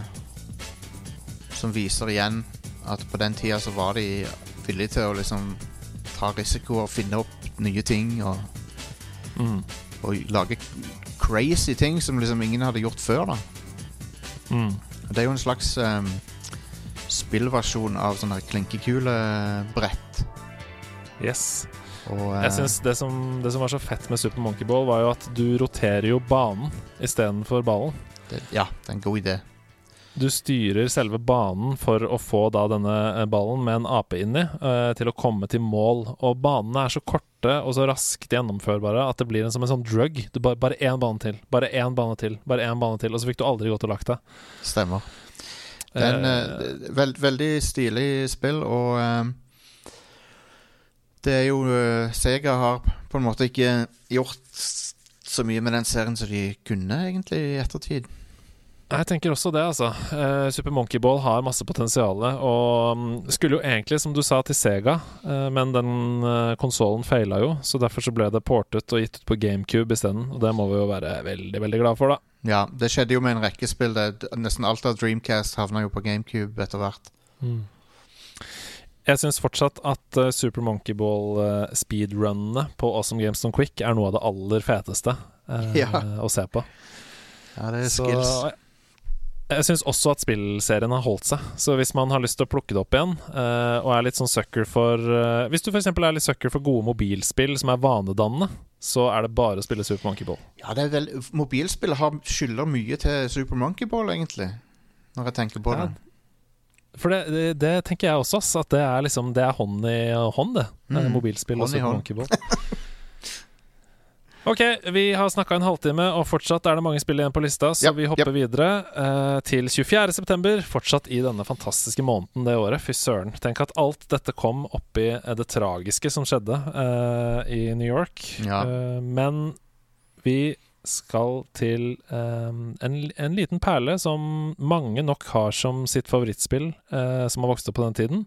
Som viser igjen at på den tida så var de villige til å liksom ta risiko og finne opp nye ting og, Mm. og lage crazy ting som liksom ingen hadde gjort før. da Mm. Det er jo en slags um, spillversjon av sånne klinkekulebrett. Yes. Og eh, Jeg synes det som, det som var så fett med Super Monkey Ball, var jo at du roterer jo banen istedenfor ballen. det, Ja, det er en god idé. Du styrer selve banen for å få da denne eh, ballen med en ape inni uh, til å komme til mål. Og banene er så korte og så raskt gjennomførbare at det blir en, som en sånn drug. Du bare, bare én bane til, bare én bane til, bare én bane til, og så fikk du aldri gått og lagt deg. Stemmer. Det er en, uh, veld, veldig stilig spill, og eh, det er jo eh, Sega har på en måte ikke gjort så mye med den serien som de kunne, egentlig, i ettertid. Jeg tenker også det, altså. Eh, Super Monkey Ball har masse potensial, og mm, skulle jo egentlig, som du sa, til Sega, eh, men den uh, konsollen feila jo, så derfor så ble det portet og gitt ut på GameCube isteden, og det må vi jo være veldig, veldig glad for, da. Ja, det skjedde jo med en rekke spill. Det, nesten alt av Dreamcast havna jo på GameCube etter hvert. Jeg syns fortsatt at uh, Super Monkey Ball-speedrunnene på Awesome Games on Quick er noe av det aller feteste uh, Ja. å se på. Ja, det er Så skills. jeg, jeg syns også at spillserien har holdt seg. Så hvis man har lyst til å plukke det opp igjen, uh, og er litt sånn sucker for uh, Hvis du f.eks. er litt sucker for gode mobilspill som er vanedannende, så er det bare å spille Super Monkey Ball. Ja, det er vel Mobilspill har, skylder mye til Super Monkey Ball, egentlig. Når jeg tenker på Ja, det. For det, det, det tenker jeg også. At det er liksom Det er hånd i hånd, det. Mm. Mobilspill Hånd og Super. Monkey Ball. Ok, vi har snakka en halvtime, og fortsatt er det mange spill igjen på lista, så yep, vi hopper videre uh, til 24.9. Fortsatt i denne fantastiske måneden det året. Fy søren. Tenk at alt dette kom oppi eh, det tragiske som skjedde uh, i New York. Ja. Uh, men vi skal til um, en, en liten perle som mange nok har som sitt favorittspill, uh, som har vokst opp på den tiden.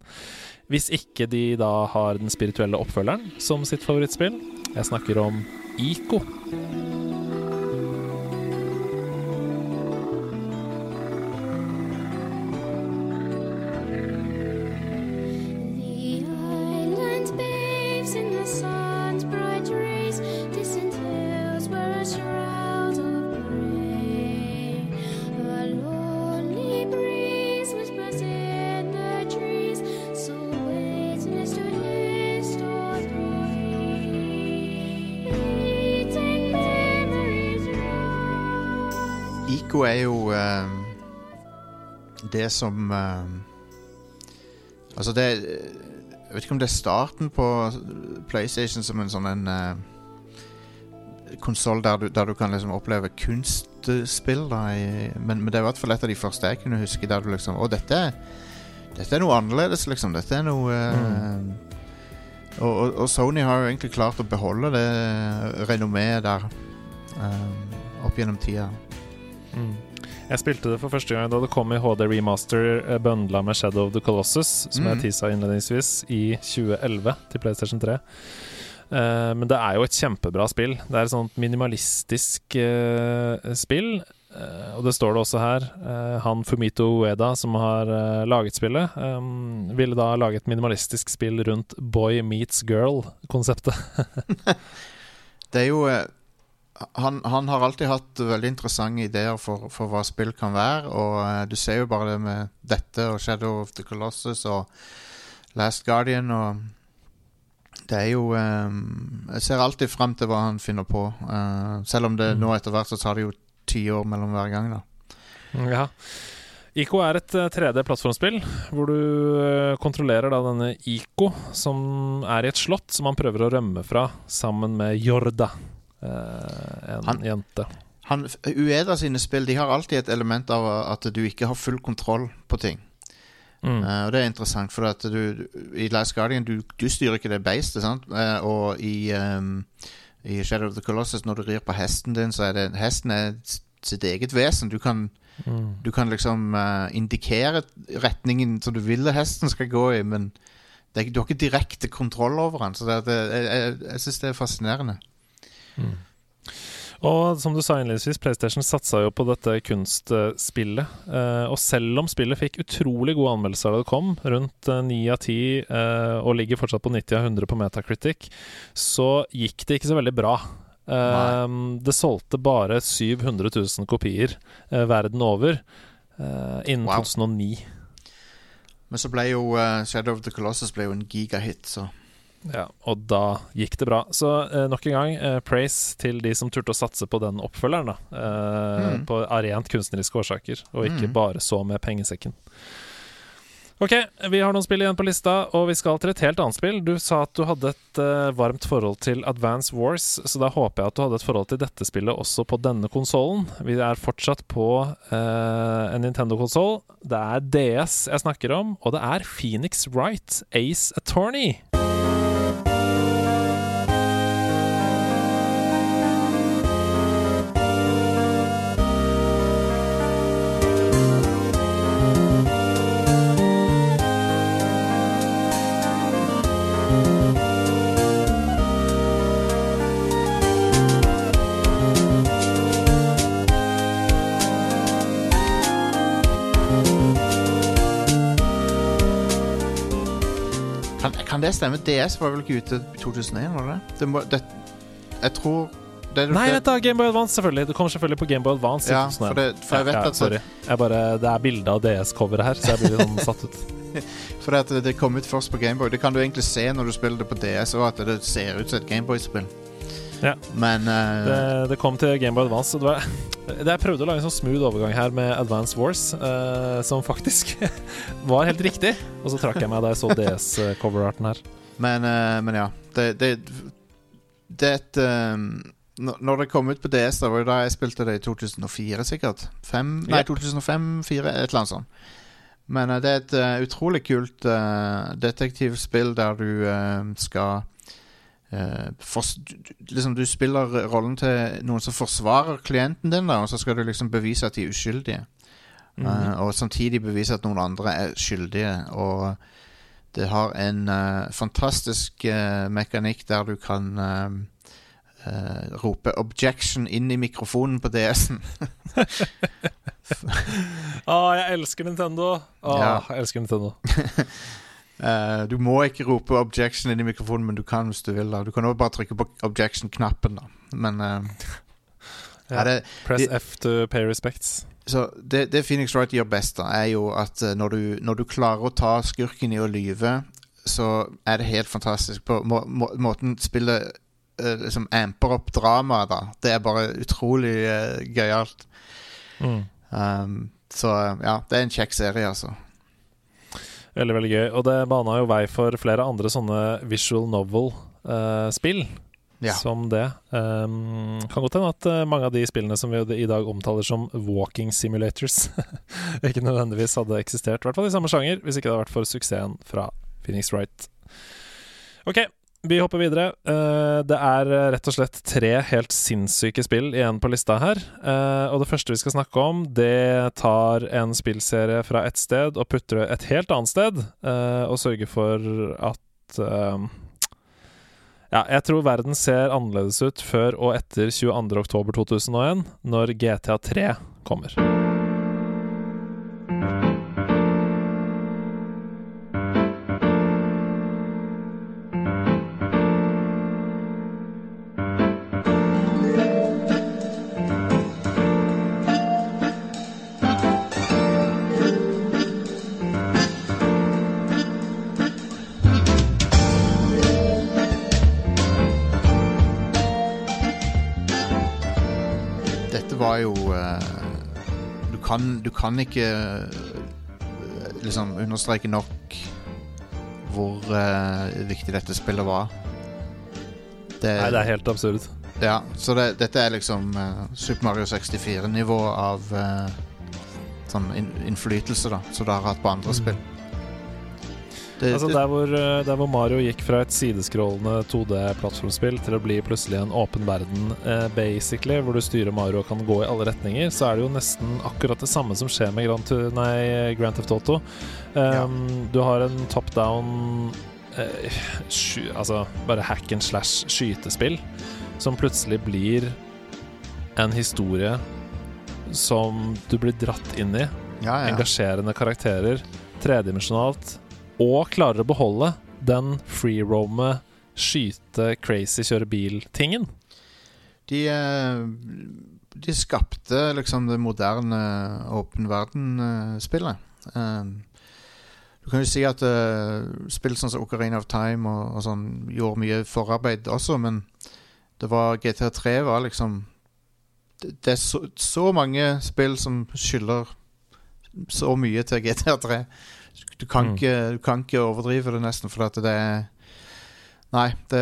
Hvis ikke de da har den spirituelle oppfølgeren som sitt favorittspill. Jeg snakker om Ico. Rise. Er jo uh, det som uh, Altså, det Jeg vet ikke om det er starten på PlayStation som en sånn en uh, konsoll der, du- der du kan liksom oppleve kunstspill, da. I, men, men det er i hvert fall et av de første jeg kunne huske der du liksom Å, dette, dette er noe annerledes, liksom. Dette er noe mm. og, og, og Sony har jo egentlig klart å beholde det renommeet der um, opp gjennom tida. Mm. Jeg spilte det for første gang da det kom i HD Remaster bundla bøndla med Shadow of the Colossus, som Mm. jeg teasa innledningsvis, i 2011 til PlayStation 3. Uh, men det er jo et kjempebra spill. Det er et sånt minimalistisk uh, spill. Uh, og det står det også her. eh, han Fumito Ueda, som har eh, laget spillet, um, ville da lage et minimalistisk spill rundt boy meets girl-konseptet. Det er jo eh, han, han har alltid hatt veldig interessante ideer for, for hva spill kan være. Og uh, du ser jo bare det med dette og Shadow of the Colossus og Last Guardian og Det er jo um, Jeg ser alltid frem til hva han finner på. Uh, selv om det Mm. nå etter hvert så tar det jo ti år mellom hver gang, da. Ja. ICO er et eh, 3D-plattformspill hvor du kontrollerer da denne ICO, som er i et slott som han prøver å rømme fra sammen med Jorda, en Han- jente. Han, Ueda sine spill De har alltid et element av at du ikke har full kontroll på ting. Mm. Uh, og det er interessant, for at du, i Last Guardian du, du styrer ikke det beistet? Eh, og i, um, i Shadow of the Colossus, når du rir på hesten din, så er det hesten er sitt eget vesen. Du kan, Mm. du kan liksom uh, indikere retningen som du vil hesten skal gå i, men det du har ikke direkte kontroll over den. Så det, det, jeg, jeg, jeg syns det er fascinerende. Og som du sa innledningsvis, PlayStation satsa jo på dette kunstspillet. Eh, og selv om spillet fikk utrolig gode anmeldelser da det kom, rundt ni 9 av 10, eh, og ligger fortsatt på 90 av 100 på Metacritic, så gikk det ikke så veldig bra. Eh, det solgte bare 700 000 kopier eh, verden over eh, innen Wow. 2009. Men så ble jo uh, Shadow of the Colossus ble jo en gigahit, så Ja, og da gikk det bra. Så eh, nok en gang, eh, praise til de som turte å satse på den oppfølgeren, da. Eh, Mm. På, av rent kunstneriske årsaker, og ikke Mm. bare så med pengesekken. Ok, vi har noen spill igjen på lista, og vi skal til et helt annet spill. Du sa at du hadde et eh, varmt forhold til Advance Wars, så da håper jeg at du hadde et forhold til dette spillet også på denne konsollen. Vi er fortsatt på eh, en Nintendo-konsoll. Det er DS jeg snakker om, og det er Phoenix Wright Ace Attorney. Kan, kan det stemme? DS var vel ikke ute i 2001, var det det? må, det jeg tror det, Nei, det, vent da, Gameboy Advance, selvfølgelig. Det kommer selvfølgelig på Gameboy Advance. Ja, 2001. for, det, for jeg vet ja, at Sorry. Bare, det er bilde av DS-coveret her, så jeg blir sånn satt ut. For det, det kom ut først på Gameboy. Det kan du egentlig se når du spiller det på DS, og at det ser ut som et Gameboy-spill. Ja. Men uh, Det, det kom til Gameboy Advance. Det var, det jeg prøvde å lage en sånn smooth overgang her med Advance Wars, uh, som faktisk var helt riktig. Og så trakk jeg meg da jeg så DS-coverarten her. Men, uh, men ja. Det, det, det er et um når- det kom ut på DS, da var det da jeg spilte det i 2004, sikkert. Fem, nei, Yep. 2005-2004, et eller annet sånt. Men uh, det er et uh, utrolig kult uh, detektivspill der du eh, skal eh, du- liksom, du spiller rollen til noen som forsvarer klienten din, da, og så skal du liksom bevise at de er uskyldige. Eh, og samtidig bevise at noen andre er skyldige. Og det har en uh, fantastisk uh, mekanikk der du kan rope 'objection' inn i mikrofonen på DS-en. Ah, jeg elsker Nintendo! Ah, Ja. Jeg elsker Nintendo. Eh, du må ikke rope 'objection' inn i mikrofonen, men du kan hvis du vil. da Du kan også bare trykke på 'objection'-knappen, da. Men uh, Ja. det, Press De- F to pay respects. Så det, det Phoenix Wright gjør best, da er jo at eh, når du, når du klarer å ta skurken i å lyve, så er det helt fantastisk. På må, må, måten spillet uh, liksom amper opp dramaet, da. Det er bare utrolig uh, gøyalt. Mm. Um, så ja, det er en kjekk serie, altså. Veldig, veldig gøy. Og det bana jo vei for flere andre sånne visual novel-spill. Ja. Som det. Um, kan godt hende at eh, mange av de spillene som vi i dag omtaler som walking simulators, ikke nødvendigvis hadde eksistert. I hvert fall i samme sjanger, hvis ikke det hadde vært for suksessen fra Phoenix Wright. Ok, vi hopper videre. Eh, det er eh, rett og slett tre helt sinnssyke spill igjen på lista her. Eh, og det første vi skal snakke om, det tar en spillserie fra ett sted og putter det et helt annet sted, og sørger for at ja, jeg tror verden ser annerledes ut før og etter 22.10.2001, når GTA3 kommer. Kan, du kan ikke eh, liksom understreke nok hvor uh, viktig dette spillet var. Det, Nei, det er helt absurd. Ja, så det, dette er liksom uh, Super Mario 64-nivå av uh, sånn in innflytelse da som det har hatt på andre Mm. spill. Det, Altså der hvor, eh, der hvor Mario gikk fra et sideskrollende 2D-plattformspill til å bli plutselig en åpen verden, eh, basically, hvor du styrer Mario og kan gå i alle retninger, så er det jo nesten akkurat det samme som skjer med Grand, nei, Grand Theft Auto. Um, Du har en top down eh, sky, Altså bare hack and slash skytespill som plutselig blir en historie som du blir dratt inn i ja, ja. engasjerende karakterer, tredimensjonalt, og klarer å beholde den free-roame, skyte, crazy, kjøre bil-tingen. De, eh, de skapte liksom det moderne åpen verden-spillet. Um, du kan jo si at uh, spill sånn som Ocarina of Time og, og sånn gjorde mye forarbeid også, men det var GTA3 var liksom det er så, så mange spill som skylder så mye til GTA3. Du kan, Mm. ikke, du kan ikke overdrive det nesten, for at det er Nei, det,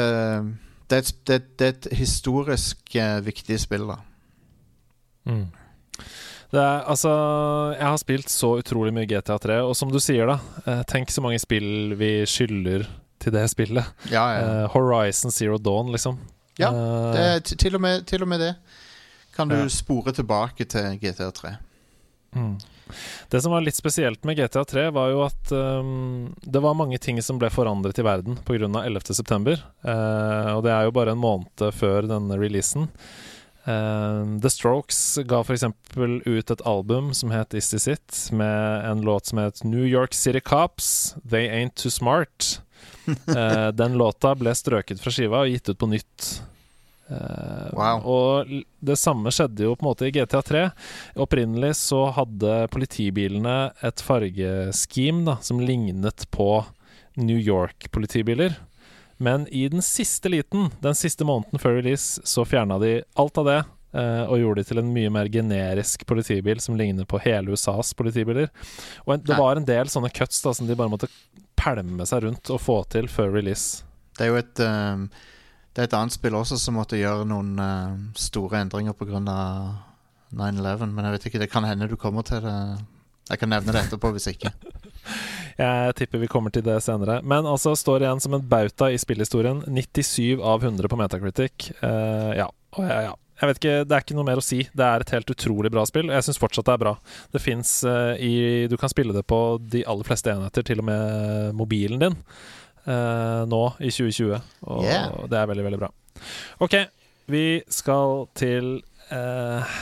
det, er, et, det, det er et historisk eh, viktig spill, da. Mm. Det er, altså, jeg har spilt så utrolig mye GTA3, og som du sier, da eh, Tenk så mange spill vi skylder til det spillet. Ja, ja. Uh, Horizon Zero Dawn, liksom. Ja, Eh, Det til, og med, til og med det kan du Ja. spore tilbake til GTA3. Mm. Det som var litt spesielt med GTA3, var jo at um, det var mange ting som ble forandret i verden pga. 11.9. Uh, og det er jo bare en måned før denne releasen. Uh, The Strokes ga f.eks. ut et album som het Is This It, med en låt som het New York City Cops, They Ain't Too Smart. Uh, den låta ble strøket fra skiva og gitt ut på nytt. Uh, Wow. Og det samme skjedde jo på en måte i GTA3. Opprinnelig så hadde politibilene et fargeskim da, som lignet på New York-politibiler. Men i den siste liten, den siste måneden før release, så fjerna de alt av det. eh, og gjorde det til en mye mer generisk politibil som ligner på hele USAs politibiler. Og det var en del sånne cuts da, som de bare måtte pælme seg rundt og få til før release. Det er jo et ehm, Det er et annet spill også som måtte gjøre noen uh, store endringer pga. 9-11, men jeg vet ikke, det kan hende du kommer til det. Jeg kan nevne det etterpå hvis ikke. Jeg tipper vi kommer til det senere. Men altså står igjen som en bauta i spillhistorien. 97 av 100 på Metacritic. Uh, ja. Oh, ja, ja. Jeg vet ikke, Det er ikke noe mer å si. Det er et helt utrolig bra spill. og Jeg syns fortsatt det er bra. Det fins i Du kan spille det på de aller fleste enheter, til og med mobilen din, eh, nå i 2020. Og Yeah. det er veldig, veldig bra. OK, vi skal til eh,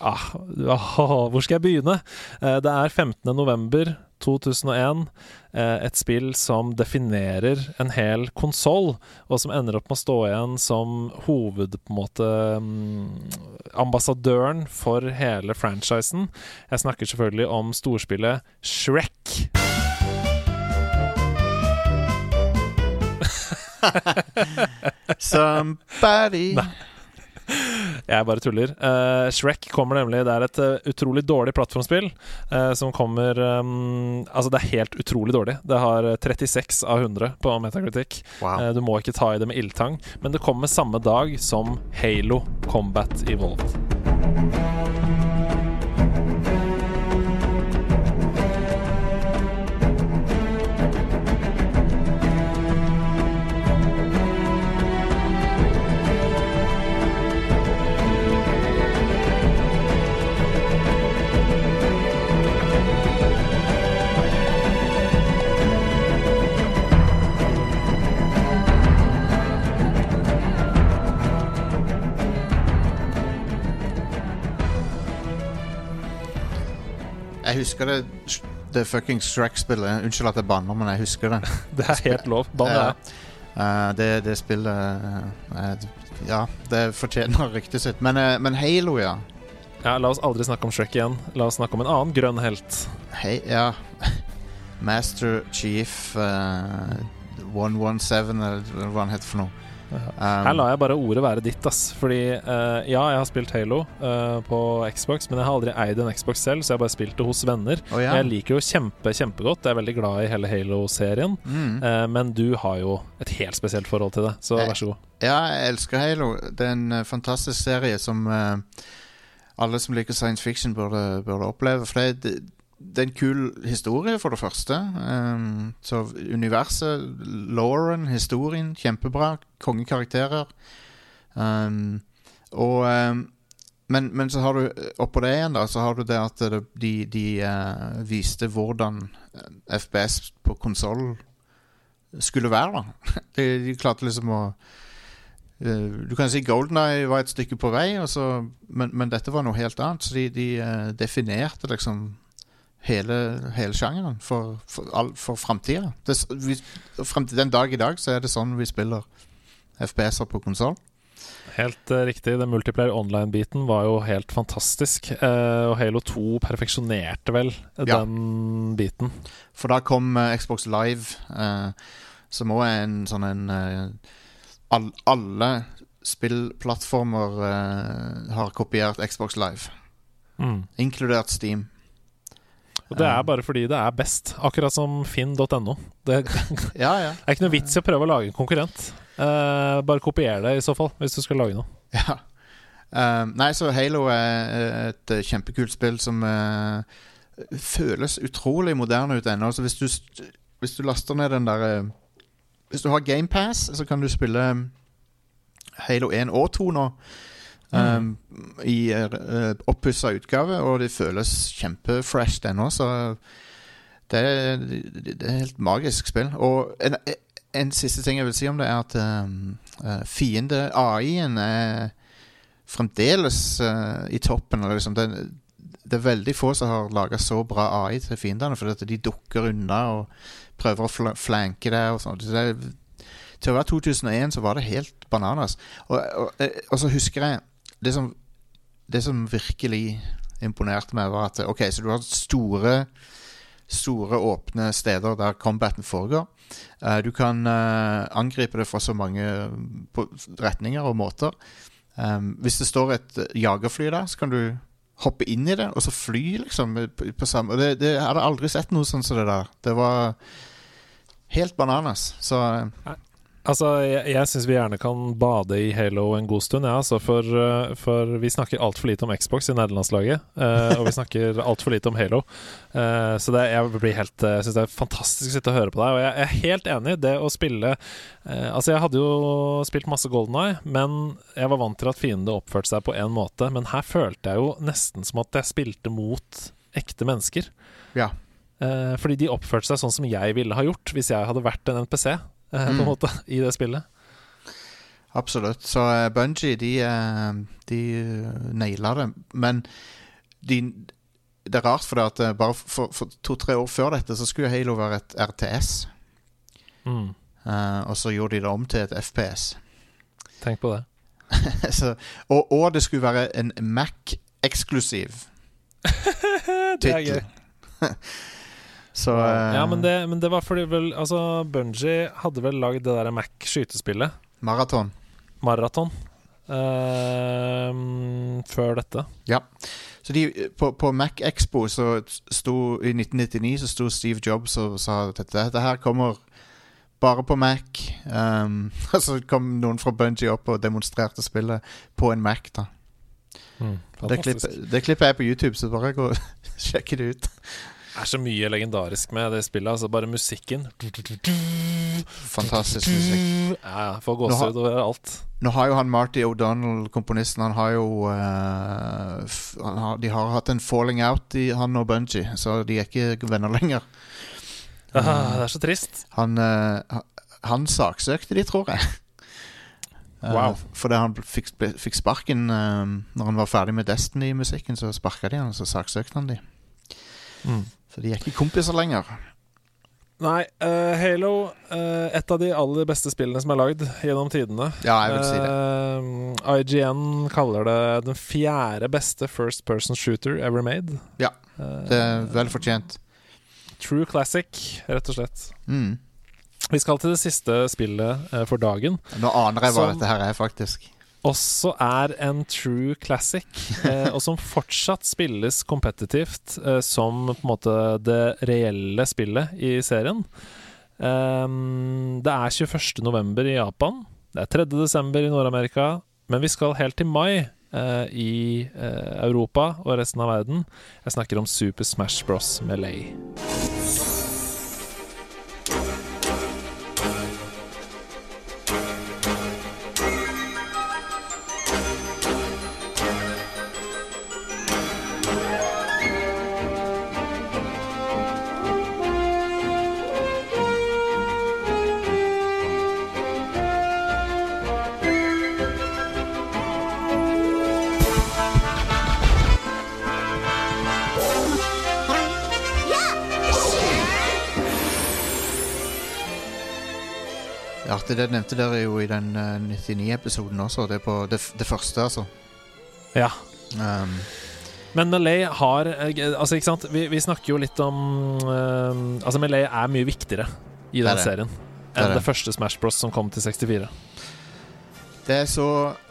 ah, oh, Hvor skal jeg begynne? Eh, det er 15. november 2001. Eh, et spill som definerer en hel konsoll, og som ender opp med å stå igjen som hoved... på en måte mm, Ambassadøren for hele franchisen. Jeg snakker selvfølgelig om storspillet Shrek. Somebody Jeg bare tuller. Uh, Shrek kommer nemlig Det er et uh, utrolig dårlig plattformspill uh, som kommer um, Altså, det er helt utrolig dårlig. Det har eh, 36 av 100 på Metacritic. Wow. Du må ikke ta i det med ildtang, men det kommer samme dag som Halo Combat Evolved. Jeg husker det Det fuckings Shrek-spillet. Unnskyld at jeg banner, men jeg husker det. Det er helt lov. Bann Ja. Eh, det, det spillet uh, Ja, det fortjener ryktet sitt. Men, uh, men Halo, ja. ja. La oss aldri snakke om Shrek igjen. La oss snakke om en annen grønn helt. Hei, ja. Master Chief eh, 117, eller hva han heter for noe. Um, Her lar jeg bare ordet være ditt, ass. Fordi uh, ja, jeg har spilt Halo uh, på Xbox, men jeg har aldri eid en Xbox selv, så jeg har bare spilt det hos venner. Oh, ja. Jeg liker jo kjempe, kjempegodt. Jeg er veldig glad i hele Halo-serien. mm. Uh, men du har jo et helt spesielt forhold til det, så vær så god. Ja, jeg elsker Halo. Det er en fantastisk serie som alle som liker science fiction, burde, burde oppleve. For det, det, er en kul historie, for det første. Um, så universet, Lauren, historien, kjempebra. Kongekarakterer. Um, og um, men, men så har du oppå det igjen, da, så har du det at det, de, de uh, viste hvordan FBS FPS på konsoll skulle være, da. De, de klarte liksom å Eh, Du kan si Golden Eye var et stykke på vei, så, men, men dette var noe helt annet. Så de, de eh, definerte liksom hele, hele sjangeren for, for, all- for framtida. Frem til Den dag i dag så er det sånn vi spiller FPS-er på konsoll. Helt uh, riktig. Den multiplayer online-biten var jo helt fantastisk. Uh, og Halo 2 perfeksjonerte vel Ja. den biten. For da kom uh, Xbox Live, eh, som òg er en sånn en eh, all, Alle spillplattformer eh, har kopiert Xbox Live, Mm. inkludert Steam. Og det er bare fordi det er best. Akkurat som finn.no. Det Ja, ja. er ikke noe vits i å prøve å lage en konkurrent. Uh, bare kopier det i så fall, hvis du skal lage noe. Ja. Uh, nei, så Halo er et kjempekult spill som uh, føles utrolig moderne ut ennå. Altså hvis du, hvis du laster ned den derre Hvis du har GamePass, så kan du spille Halo 1 og 2 nå. Um, I uh, oppussa utgave, og det føles kjempefresh ennå, så det det er helt magisk spill. Og en, en siste ting jeg vil si om det, er at um, uh, fiende-AI-en er fremdeles uh, i toppen. Liksom det, det er veldig få som har laga så bra AI til fiendene, fordi de dukker unna og prøver å fl flanke det. og sånt. Det Til å være 2001 så var det helt bananas. Og, og, og, og så husker jeg det som, det som virkelig imponerte meg, var at OK, så du har store Store, åpne steder der combaten foregår. Eh, du kan eh, angripe det fra så mange retninger og måter. Um, hvis det står et eh, jagerfly der, så kan du hoppe inn i det og så fly, liksom. Samme, det, det jeg hadde aldri sett noe sånn som det der. Det var helt bananas. Så Altså, jeg, jeg syns vi gjerne kan bade i Halo en god stund, ja, altså, for, uh, for vi snakker altfor lite om Xbox i nederlandslaget. Uh, og vi snakker altfor lite om Halo. Uh, så det, jeg blir helt Jeg syns det er fantastisk å sitte og høre på deg. Og jeg er helt enig. Det å spille uh, Altså, jeg hadde jo spilt masse Golden Eye, men jeg var vant til at fiendene oppførte seg på én måte. Men her følte jeg jo nesten som at jeg spilte mot ekte mennesker. Ja. Eh, fordi de oppførte seg sånn som jeg ville ha gjort hvis jeg hadde vært en NPC, eh, på en Mm. måte, i det spillet. Absolutt. Så uh, Bungie, de, uh, de naila det. Men de, det er rart, for det at bare for, for to-tre år før dette så skulle Halo være et RTS. Mm. Uh, og så gjorde de det om til et FPS. Tenk på det. så, og, og det skulle være en Mac-eksklusiv tittel. så uh, Ja, men det, men det var fordi vel Altså, Bungie hadde vel lagd det der Mac-skytespillet, Maraton. Maraton, Uh, før dette. Ja. Så de, på, på Mac Expo så sto I 1999 så sto Steve Jobs og sa at dette, dette her kommer bare på Mac. Um, og så kom noen fra Bungie opp og demonstrerte spillet på en Mac. da Mm. Det klippet, det klippet er på YouTube, så bare gå og sjekke det ut. Er så mye legendarisk med det spillet. Altså Bare musikken. Fantastisk musikk. Ja. Får gåsehud over alt. Nå har jo han Marty O'Donnell, komponisten, han har jo uh, han har, De har hatt en falling out, i, han og Bungie, så de er ikke venner lenger. Ah, det er så trist. Han, uh, han saksøkte de, tror jeg. Wow. Wow. Fordi han fikk, fikk sparken uh, Når han var ferdig med Destiny-musikken, så sparka de han, og så saksøkte han de. Mm. Så de er ikke kompiser lenger. Nei, uh, Halo uh, Et av de aller beste spillene som er lagd gjennom tidene. Ja, jeg vil si det. uh, IGN kaller det den fjerde beste first person shooter ever made. Ja, Eh, Det er vel fortjent. True classic, rett og slett. Mm. Vi skal til det siste spillet eh, for dagen. Nå aner jeg hva Som- dette her er, faktisk. Også er en true classic, eh, og som fortsatt spilles kompetitivt eh, som på en måte det reelle spillet i serien. Um, det er 21. november i Japan. Det er 3. desember i Nord-Amerika. Men vi skal helt til mai eh, i eh, Europa og resten av verden. Jeg snakker om Super Smash Bros. Melee. Det det nevnte dere jo i den eh, 99-episoden også. Det, er på det, det første, altså. Ja. Um, Men Malay har eh, Altså, ikke sant Vi, vi snakker jo litt om uh, Altså, Malay er mye viktigere i Det den serien er enn det. det første Smash Bros. som kom til 64. det er så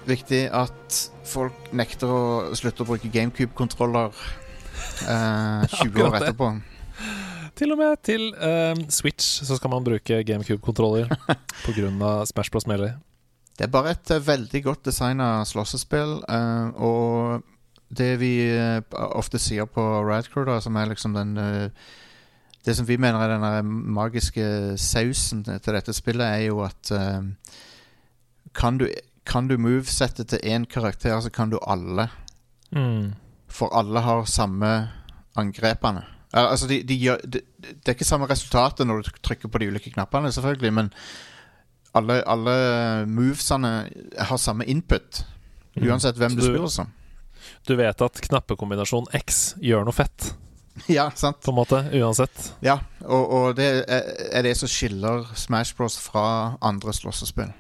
viktig at folk nekter å slutte å bruke GameCube-kontroller uh, 20 år etterpå. det. Til og med til uh, Switch så skal man bruke GameCube-kontroller pga. Smash Bros. Melee. Det er bare et uh, veldig godt designa slåssespill, uh, og det vi ofte sier på Radcrew, da, som er liksom den Det som vi mener er den magiske sausen til dette spillet, er jo at kan du, kan du movesettet til én karakter, så kan du alle. Mm. For alle har samme angrepene. Al- Altså, de, de gjør, det, det er ikke samme resultatet når du trykker på de ulike knappene, selvfølgelig, men alle, alle movesene har samme input. Mm. Uansett hvem mm. du du- spiller som. Du vet at knappekombinasjon X gjør noe fett, Ja, sant? på en måte. Uansett. Ja, og, og det er, er det som skiller Smash Bros fra andre slåssespill.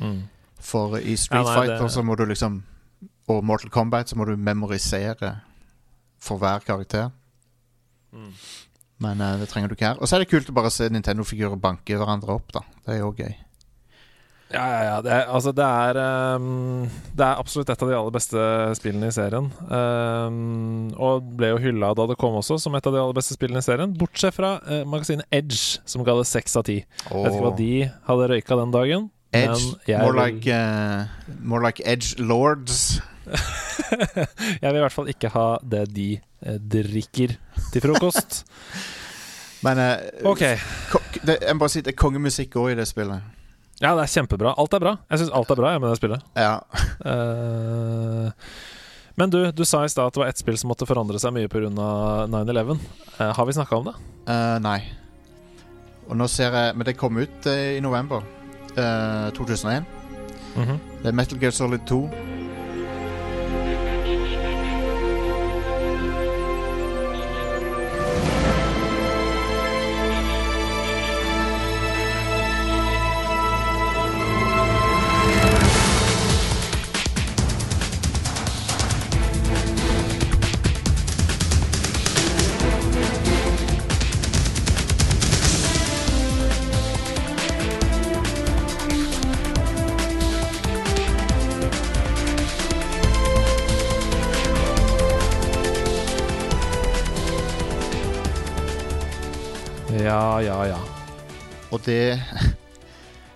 Mm. For i Street Ja, nei, Fighter det- så må du liksom Og Mortal Kombat så må du memorisere for hver karakter. Mm. Men uh, det trenger du ikke her. Og så er det kult å bare se Nintendo-figurer banke hverandre opp, da. Det er jo gøy. Ja, ja, ja. Det er, altså, det er um, Det er absolutt et av de aller beste spillene i serien. Um, og ble jo hylla da det kom også, som et av de aller beste spillene i serien. Bortsett fra uh, magasinet Edge, som ga det seks av ti. Vet ikke hva de hadde røyka den dagen. Edge, more, like, uh, more like Edge Lords. Jeg vil i hvert fall ikke ha det de eh, drikker til frokost. Men eh, Ok. det, jeg må bare si det er kongemusikk òg i det spillet. Ja, det er kjempebra. Alt er bra. Jeg syns alt er bra jeg, med det spillet. Ja. Uh, men du, du sa i stad at det var ett spill som måtte forandre seg mye pga. 9-11. Uh, har vi snakka om det? Uh, nei. Og nå ser jeg Men det kom ut eh, i november eh, 2001. -hmm. Det er Metal Gear Solid 2. det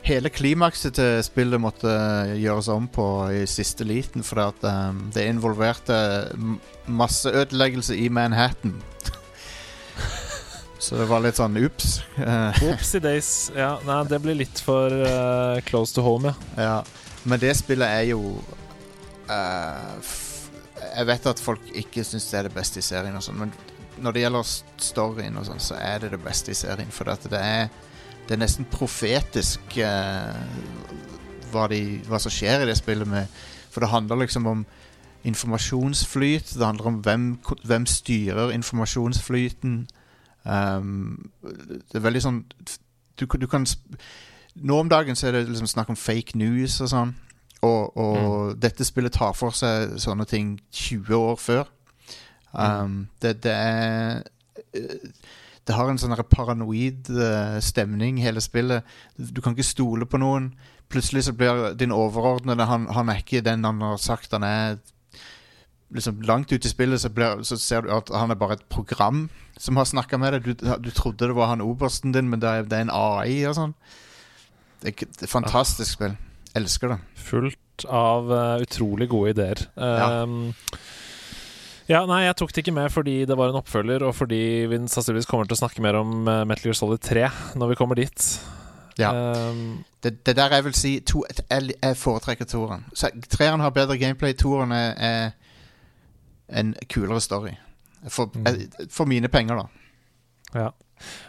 Hele klimakset til spillet måtte gjøres om på i siste liten, fordi at um, det involverte masseødeleggelse i Manhattan. Så det var litt sånn ups. Ups i days. Ja, nei, det blir litt for uh, close to home, ja. ja. Men det spillet er jo uh, Jeg vet at folk ikke syns det er det beste i serien, og sånn, men når det gjelder storyen, og sånn, så er det det beste i serien. For at det er Det er nesten profetisk eh, hva, de, hva som skjer i det spillet. Med, for det handler liksom om informasjonsflyt. Det handler om hvem, hvem styrer informasjonsflyten. Um, det er veldig sånn du, du kan Nå om dagen så er det liksom snakk om fake news og sånn. Og, og dette spillet tar for seg sånne ting 20 år før. Um, det, det er eh, Det har en sånn paranoid eh, stemning, hele spillet. Du kan ikke stole på noen. Plutselig så blir din overordnede han, han er ikke den han har sagt han er. Liksom Langt ute i spillet så, blir, så ser du at han er bare et program som har snakka med deg. Du, du trodde det var han obersten din, men det er, det er en AI og sånn. Det er, det er et fantastisk spill. Elsker det. Fullt av uh, utrolig gode ideer. Ja. Um, ja, nei, jeg tok det ikke med fordi det var en oppfølger, og fordi vi sannsynligvis kommer til å snakke mer om eh, Metal Gear Solid 3 når vi kommer dit. Ja. Um, Det, det der jeg vil si to, jeg, foretrekker toeren. Treeren har bedre gameplay, toeren er, er en kulere story. For, Mm. for mine penger, da. ja.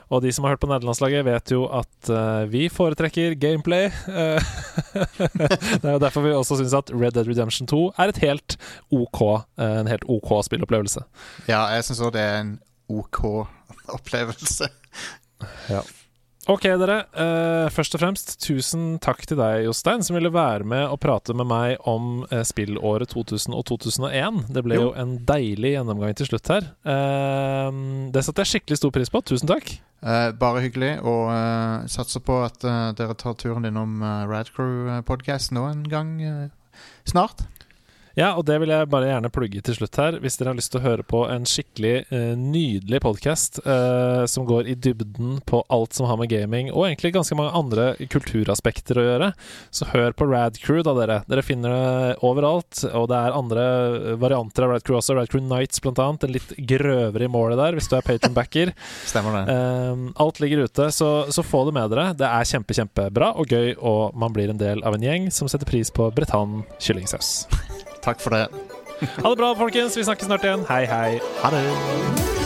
Og de som har hørt på nederlandslaget, vet jo at uh, vi foretrekker gameplay. Det er jo derfor vi også syns at Red Dead Redemption 2 er et helt OK, eh, en helt OK spillopplevelse. Ja, jeg syns òg det er en OK opplevelse. Ok, dere. Uh, først og fremst, tusen takk til deg, Jostein, som ville være med og prate med meg om uh, spillåret 2000 og 2001. Det ble Jo. jo en deilig gjennomgang til slutt her. Uh, det satte jeg skikkelig stor pris på. Tusen takk. Bare hyggelig, og satser på at dere tar turen innom uh, Radcrew-podkasten nå en gang snart. Ja, og det vil jeg bare gjerne plugge til slutt her. Hvis dere har lyst til å høre på en skikkelig eh, nydelig podkast som går i dybden på alt som har med gaming og egentlig ganske mange andre kulturaspekter å gjøre, så hør på Radcrew, da, dere. Dere finner det overalt. Og det er andre varianter av Radcrew også. Radcrew Nights, blant annet. En litt grøvere i målet der, hvis du er patronbacker. Stemmer det? Um, alt ligger ute, så, så få det med dere. Det er kjempe, kjempebra og gøy, og man blir en del av en gjeng som setter pris på Bretann kyllingsaus. Takk for det. Ha det bra, folkens. Vi snakkes snart igjen. Hei, hei. Ha det.